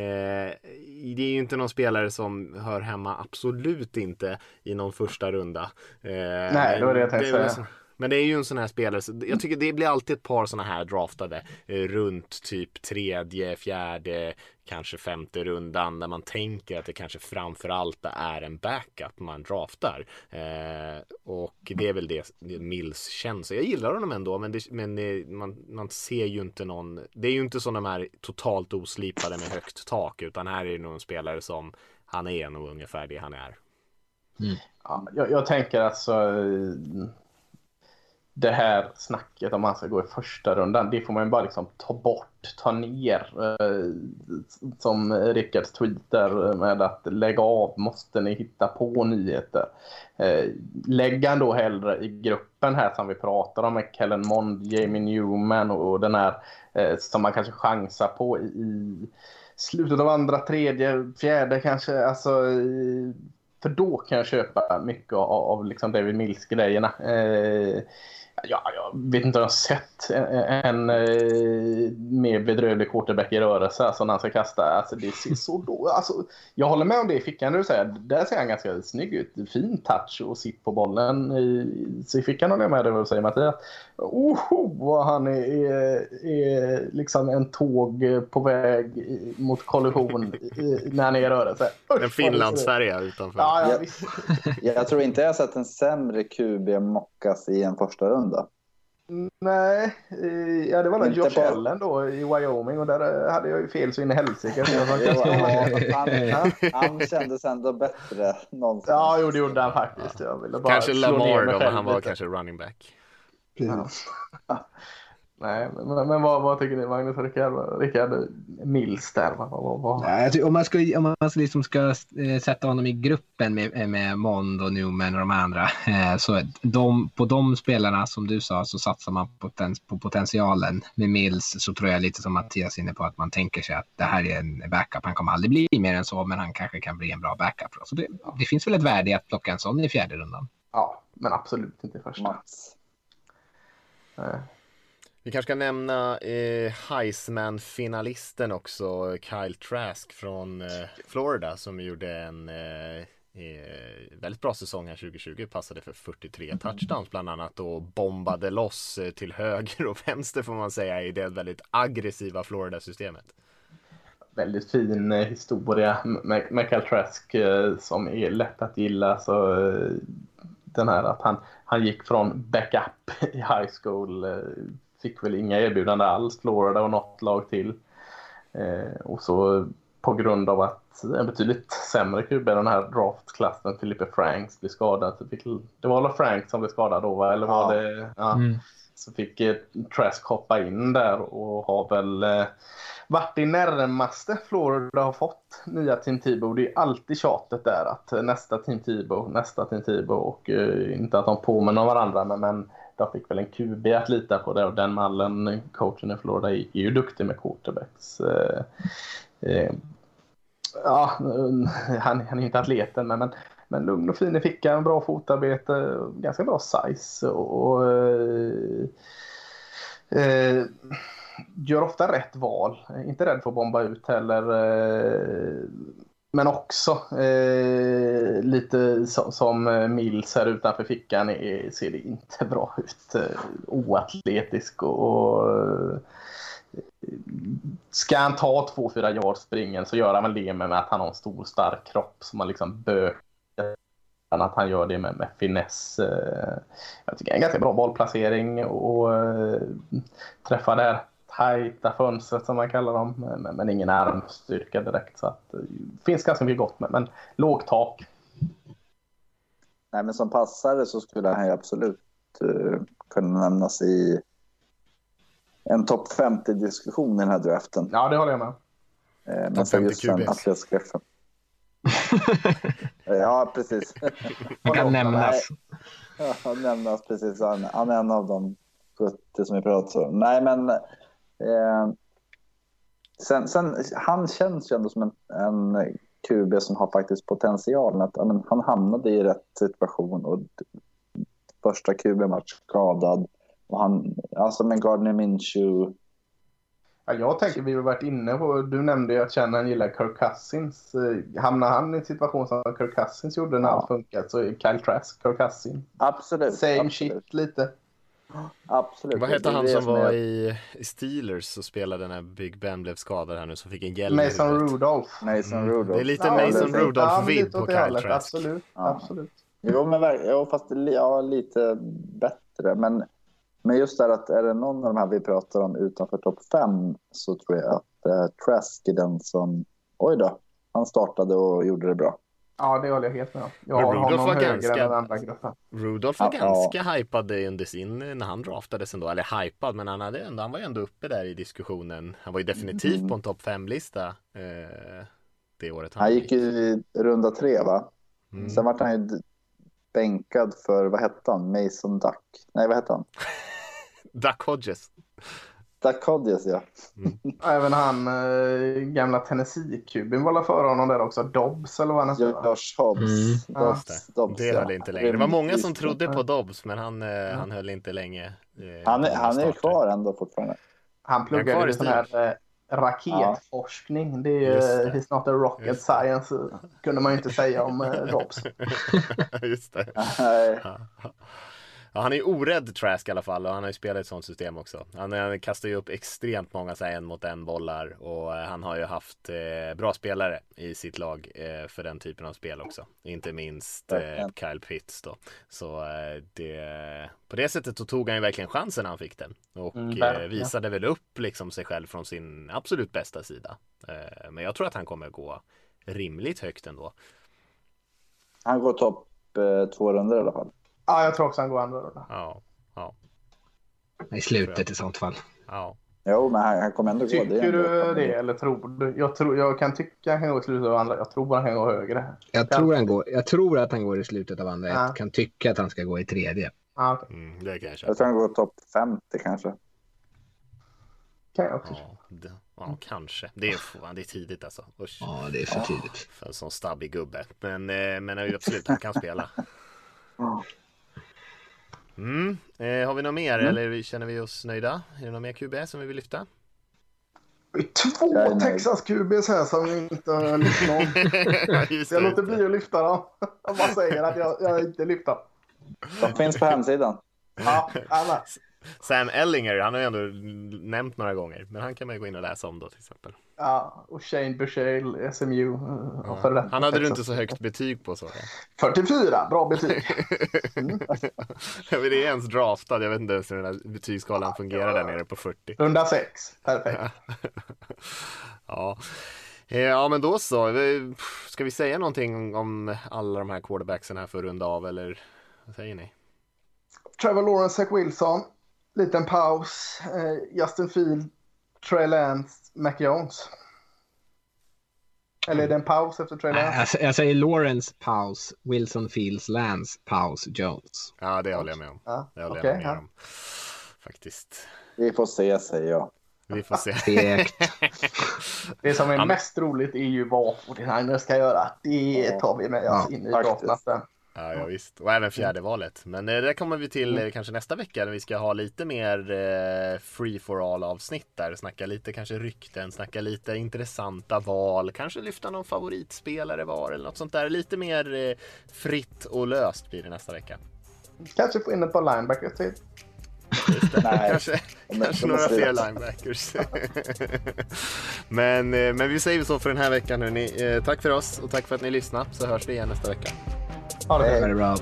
det är ju inte någon spelare som hör hemma, absolut inte, i någon första runda. Eh, Nej, det var det jag tänkte säga. Men det är ju en sån här spelare, så jag tycker det blir alltid ett par såna här draftade eh, runt typ tredje, fjärde, kanske femte rundan där man tänker att det kanske framförallt är en backup man draftar. Eh, och det är väl det, det Mills känns. Så Jag gillar honom ändå men, det, men det, man, man ser ju inte någon, det är ju inte som de här totalt oslipade med högt tak utan här är det nog en spelare som han är nog ungefär det han är. Ja, jag, jag tänker alltså eh, det här snacket om man ska gå i första rundan, det får man ju bara liksom ta bort, ta ner. Eh, som Rickards tweeter med att lägga av, måste ni hitta på nyheter. Eh, lägg han då hellre i gruppen här som vi pratar om med Kellen Mond, Jamie Newman och den här eh, som man kanske chansar på i, slutet av andra, tredje, fjärde kanske. Alltså, för då kan jag köpa mycket av, av liksom David Mills-grejerna. Eh, ja, jag vet inte om jag har sett en, en eh, mer bedrövlig quarterback i rörelse alltså, när han ska kasta. Alltså, det ser så då, alltså, jag håller med om det i fickan du säger. Där ser han ganska snygg ut. Fin touch och sitt på bollen. Så i fickan håller jag med dig vad du säger Mattias. Oho, vad han är, är, är liksom en tåg på väg mot kollision när han är i rörelse. Usch, En. Finlandsfärja utanför. Ja, ja, Ja. visst. Jag tror inte jag har sett en sämre QB mockas i en första runda. Nej, ja, det var väl Josh på- Allen då i Wyoming och där eh, hade jag ju fel så in i helsike. Han, han kändes ändå bättre någonstans. Ja, jo, det gjorde han faktiskt. Jag ville bara Kanske Lamar då, men han var lite. kanske running back. Ja. Nej, men, men vad, vad tycker ni Magnus och Rickard? Rickard Mills där, vad, vad, vad? Tycker, om man ska, om man liksom ska eh, sätta honom i gruppen med, med Mond och Newman och de andra. Eh, så de, på de spelarna som du sa så satsar man på, poten, på potentialen. Med Mills så tror jag lite som Mattias är inne på att man tänker sig att det här är en backup. Han kommer aldrig bli mer än så men han kanske kan bli en bra backup. Så det, det finns väl ett värde i att plocka en sån i fjärde rundan. Ja, men absolut inte i första. Mats. Nej. Vi kanske ska nämna eh, Heisman-finalisten också, Kyle Trask från eh, Florida som gjorde en eh, eh, väldigt bra säsong här 2020. Passade för 43 touchdowns bland annat och bombade loss eh, till höger och vänster får man säga i det väldigt aggressiva Florida-systemet. Väldigt fin eh, historia med, med Cal Trask som är lätt att gilla. Så, den här att han, han gick från backup i high school. Fick väl inga erbjudanden alls. Florida och något lag till. Eh, och så på grund av att en betydligt sämre QB i den här draftklassen, Filippe Franks, blev skadad. Så fick, det var väl Frank som blev skadad då, va? eller var Ja. det? Ja. Så fick eh, Trask hoppa in där och har väl eh, varit det närmaste Florida har fått nya Team Tebow. Det är alltid tjatet där att eh, nästa Team Tebow, nästa Team Tebow och eh, inte att de påminner om varandra men, men de fick väl en QB att lita på där och den mallen, coachen i Florida, är, är ju duktig med quarterbacks. Eh, eh ja, han, han är inte atleten men, men, men lugn och fin i fickan, bra fotarbete, ganska bra size och, och eh, eh gör ofta rätt val. Inte rädd för att bomba ut heller. Eh, men också eh, lite so som eh, Mills här utanför fickan är, ser det inte bra ut. Eh, oatletisk och, och eh, Ska han ta 2-4 yards springen så gör han väl det med, med att han har en stor stark kropp som man liksom bökar. Att han gör det med, med finess. Jag tycker det är en ganska bra bollplacering och och träffa där tajta fönstret som man kallar dem. Men, men ingen armstyrka direkt. Så att, eh, finns ganska mycket gott med. Men lågt tak. Nej, men som passare så skulle han ju absolut eh, kunna nämnas i en topp 50-diskussion i den här draften. Ja, det håller jag med. Eh, men Topp för 50 just den QBs. atletiska chefen. ja, precis. Han kan nämnas. Ja, nämnas precis. Han, han är en av de 70 som vi pratar om. Nej, men eh, sen, sen, han känns ju ändå som en, en QB som har faktiskt potentialen. Att, men, han hamnade i rätt situation och första QB-match skadad. Och han, alltså med Gardner Minshew. Ja, jag tänker, vi har varit inne på, du nämnde ju att Shannon gillar Kirk Cousins. Eh, Hamnar han i en situation som Kirk Cousins gjorde när Ja. allt funkat så är Kyle Trask Kirk Cousins. Absolut. Same absolut, shit lite. Absolut. Vad hette han som var är- i i Steelers och spelade när Big Ben blev skadad här nu som fick en hjälm Mason? Rudolph. Mason Mm, Rudolph. det är lite Ja, Mason det- Rudolph ja, men vibb lite på Kyle. Trask. Absolut. Ja. absolut. Jo, men jo, fast ja, lite bättre. Men, men just där att är det någon av de här vi pratar om utanför topp fem så tror jag att eh, Trask är den som... Oj då, han startade och gjorde det bra. Ja, det håller jag helt med om. Jag har honom var högre ganska- än andra gruppen. Rudolph var Ja, ganska hypad under sin, när han draftades ändå, eller hypad, men han, hade ändå, han var ju ändå uppe där i diskussionen. Han var ju definitivt Mm. på en topp 5-lista eh, det året Han gick ju i runda tre, va? Mm. Sen vart han ju bänkad för, vad hette han? Mason Duck? Nej, vad hette han? Duck Hodges. Hodges, ja. Även han eh, gamla Tennessee-kuben var före honom där också. Dobbs eller vad han hette. Josh Hobbs. Mm. Dobbs, Det, Dobbs, det ja. höll inte längre. Det var många som trodde på Dobbs, men han, eh, han höll inte länge. eh, Han han är ju kvar ändå fortfarande. Han pluggade i ju sån här eh, raketforskning. Det är ju det. He's not a rocket Just det. science. kunde man ju inte säga om eh, Dobbs. Just det. Ja, han är ju orädd Trask i alla fall och han har ju spelat ett sånt system också. Han, han kastar ju upp extremt många så här, en mot en bollar och eh, han har ju haft eh, bra spelare i sitt lag eh, för den typen av spel också. Inte minst eh. Kyle Pitts då. Så eh, det, på det sättet så tog han ju verkligen chansen när han fick den och Mm, eh, visade väl upp liksom sig själv från sin absolut bästa sida. Eh, men jag tror att han kommer gå rimligt högt ändå. Han går topp eh, två runder i alla fall. Ja, jag tror också han går andra rundan. Ja, ja, I slutet i sånt fall. ja. Jo, men han, han kommer ändå gå. är Tycker du det eller tror du? Jag, tror, jag kan tycka han kan gå i slutet av andra. Jag tror bara han kan gå högre. Jag tror, han går, jag tror att han går i slutet av andra. Ja. Jag kan tycka att han ska gå i tredje. Ja, okej. Mm, det kan jag köpa. Jag tror han går topp 50 kanske. kan jag också. Ja, det, ja, kanske. Det är, fan, det är tidigt alltså. Usch, Ja, det är för tidigt. för en sån stabbig gubbe. Men, eh, men absolut, han kan spela. Mm. Eh, har vi något mer eller känner vi oss nöjda? Är det något mer QB som vi vill lyfta? Två. Texas QBs här som jag inte har lyft Så jag låter bli att lyfta dem. Jag bara säger att jag, jag inte lyfter dem. De finns på hemsidan. Ja, alla. Sam Ellinger, han har ju ändå nämnt några gånger. Men han kan man ju gå in och läsa om då till exempel. Ja, och Shane Bushale, SMU. eh, och för Han hade du inte så högt betyg på så. 44, bra betyg. Jag vet, det är ens draftad, jag vet inte ens hur den här betygsskalan fungerar där nere på 40. Runda 6, perfekt. Ja. Eh, ja, men då så. Ska vi säga någonting om alla de här quarterbacksen här för att runda av eller vad säger ni? Trevor Lawrence, Zach Wilson. Liten paus. Eh, Justin Field, Trey Lance, Mac Jones. Eller är det en paus efter Trey Lance? Jag, jag säger Lawrence paus, Wilson Fields, Lance paus, Jones. Ja, det håller jag med om. Ja, Det håller okej, jag med ja. om. Faktiskt. Vi får se, säger jag. Vi får se. Det som är Ja, men- mest roligt är ju vad 49 ska göra. Det tar vi med oss Ja, in i draften. Ja, ja, visst. Och även fjärde valet. Men eh, det kommer vi till Mm. eh, kanske nästa vecka när vi ska ha lite mer eh, free for all avsnitt där. Snacka lite kanske rykten, snacka lite intressanta val, kanske lyfta någon favoritspelare var eller något sånt där. Lite mer fritt och löst blir det nästa vecka. Kanske få in ett par linebackers till. Nej. kanske kanske några fler linebackers. men, men vi säger så för den här veckan hörni. Tack för oss och tack för att ni lyssnade så hörs vi igen nästa vecka. Ha det Hej. Ha det bra.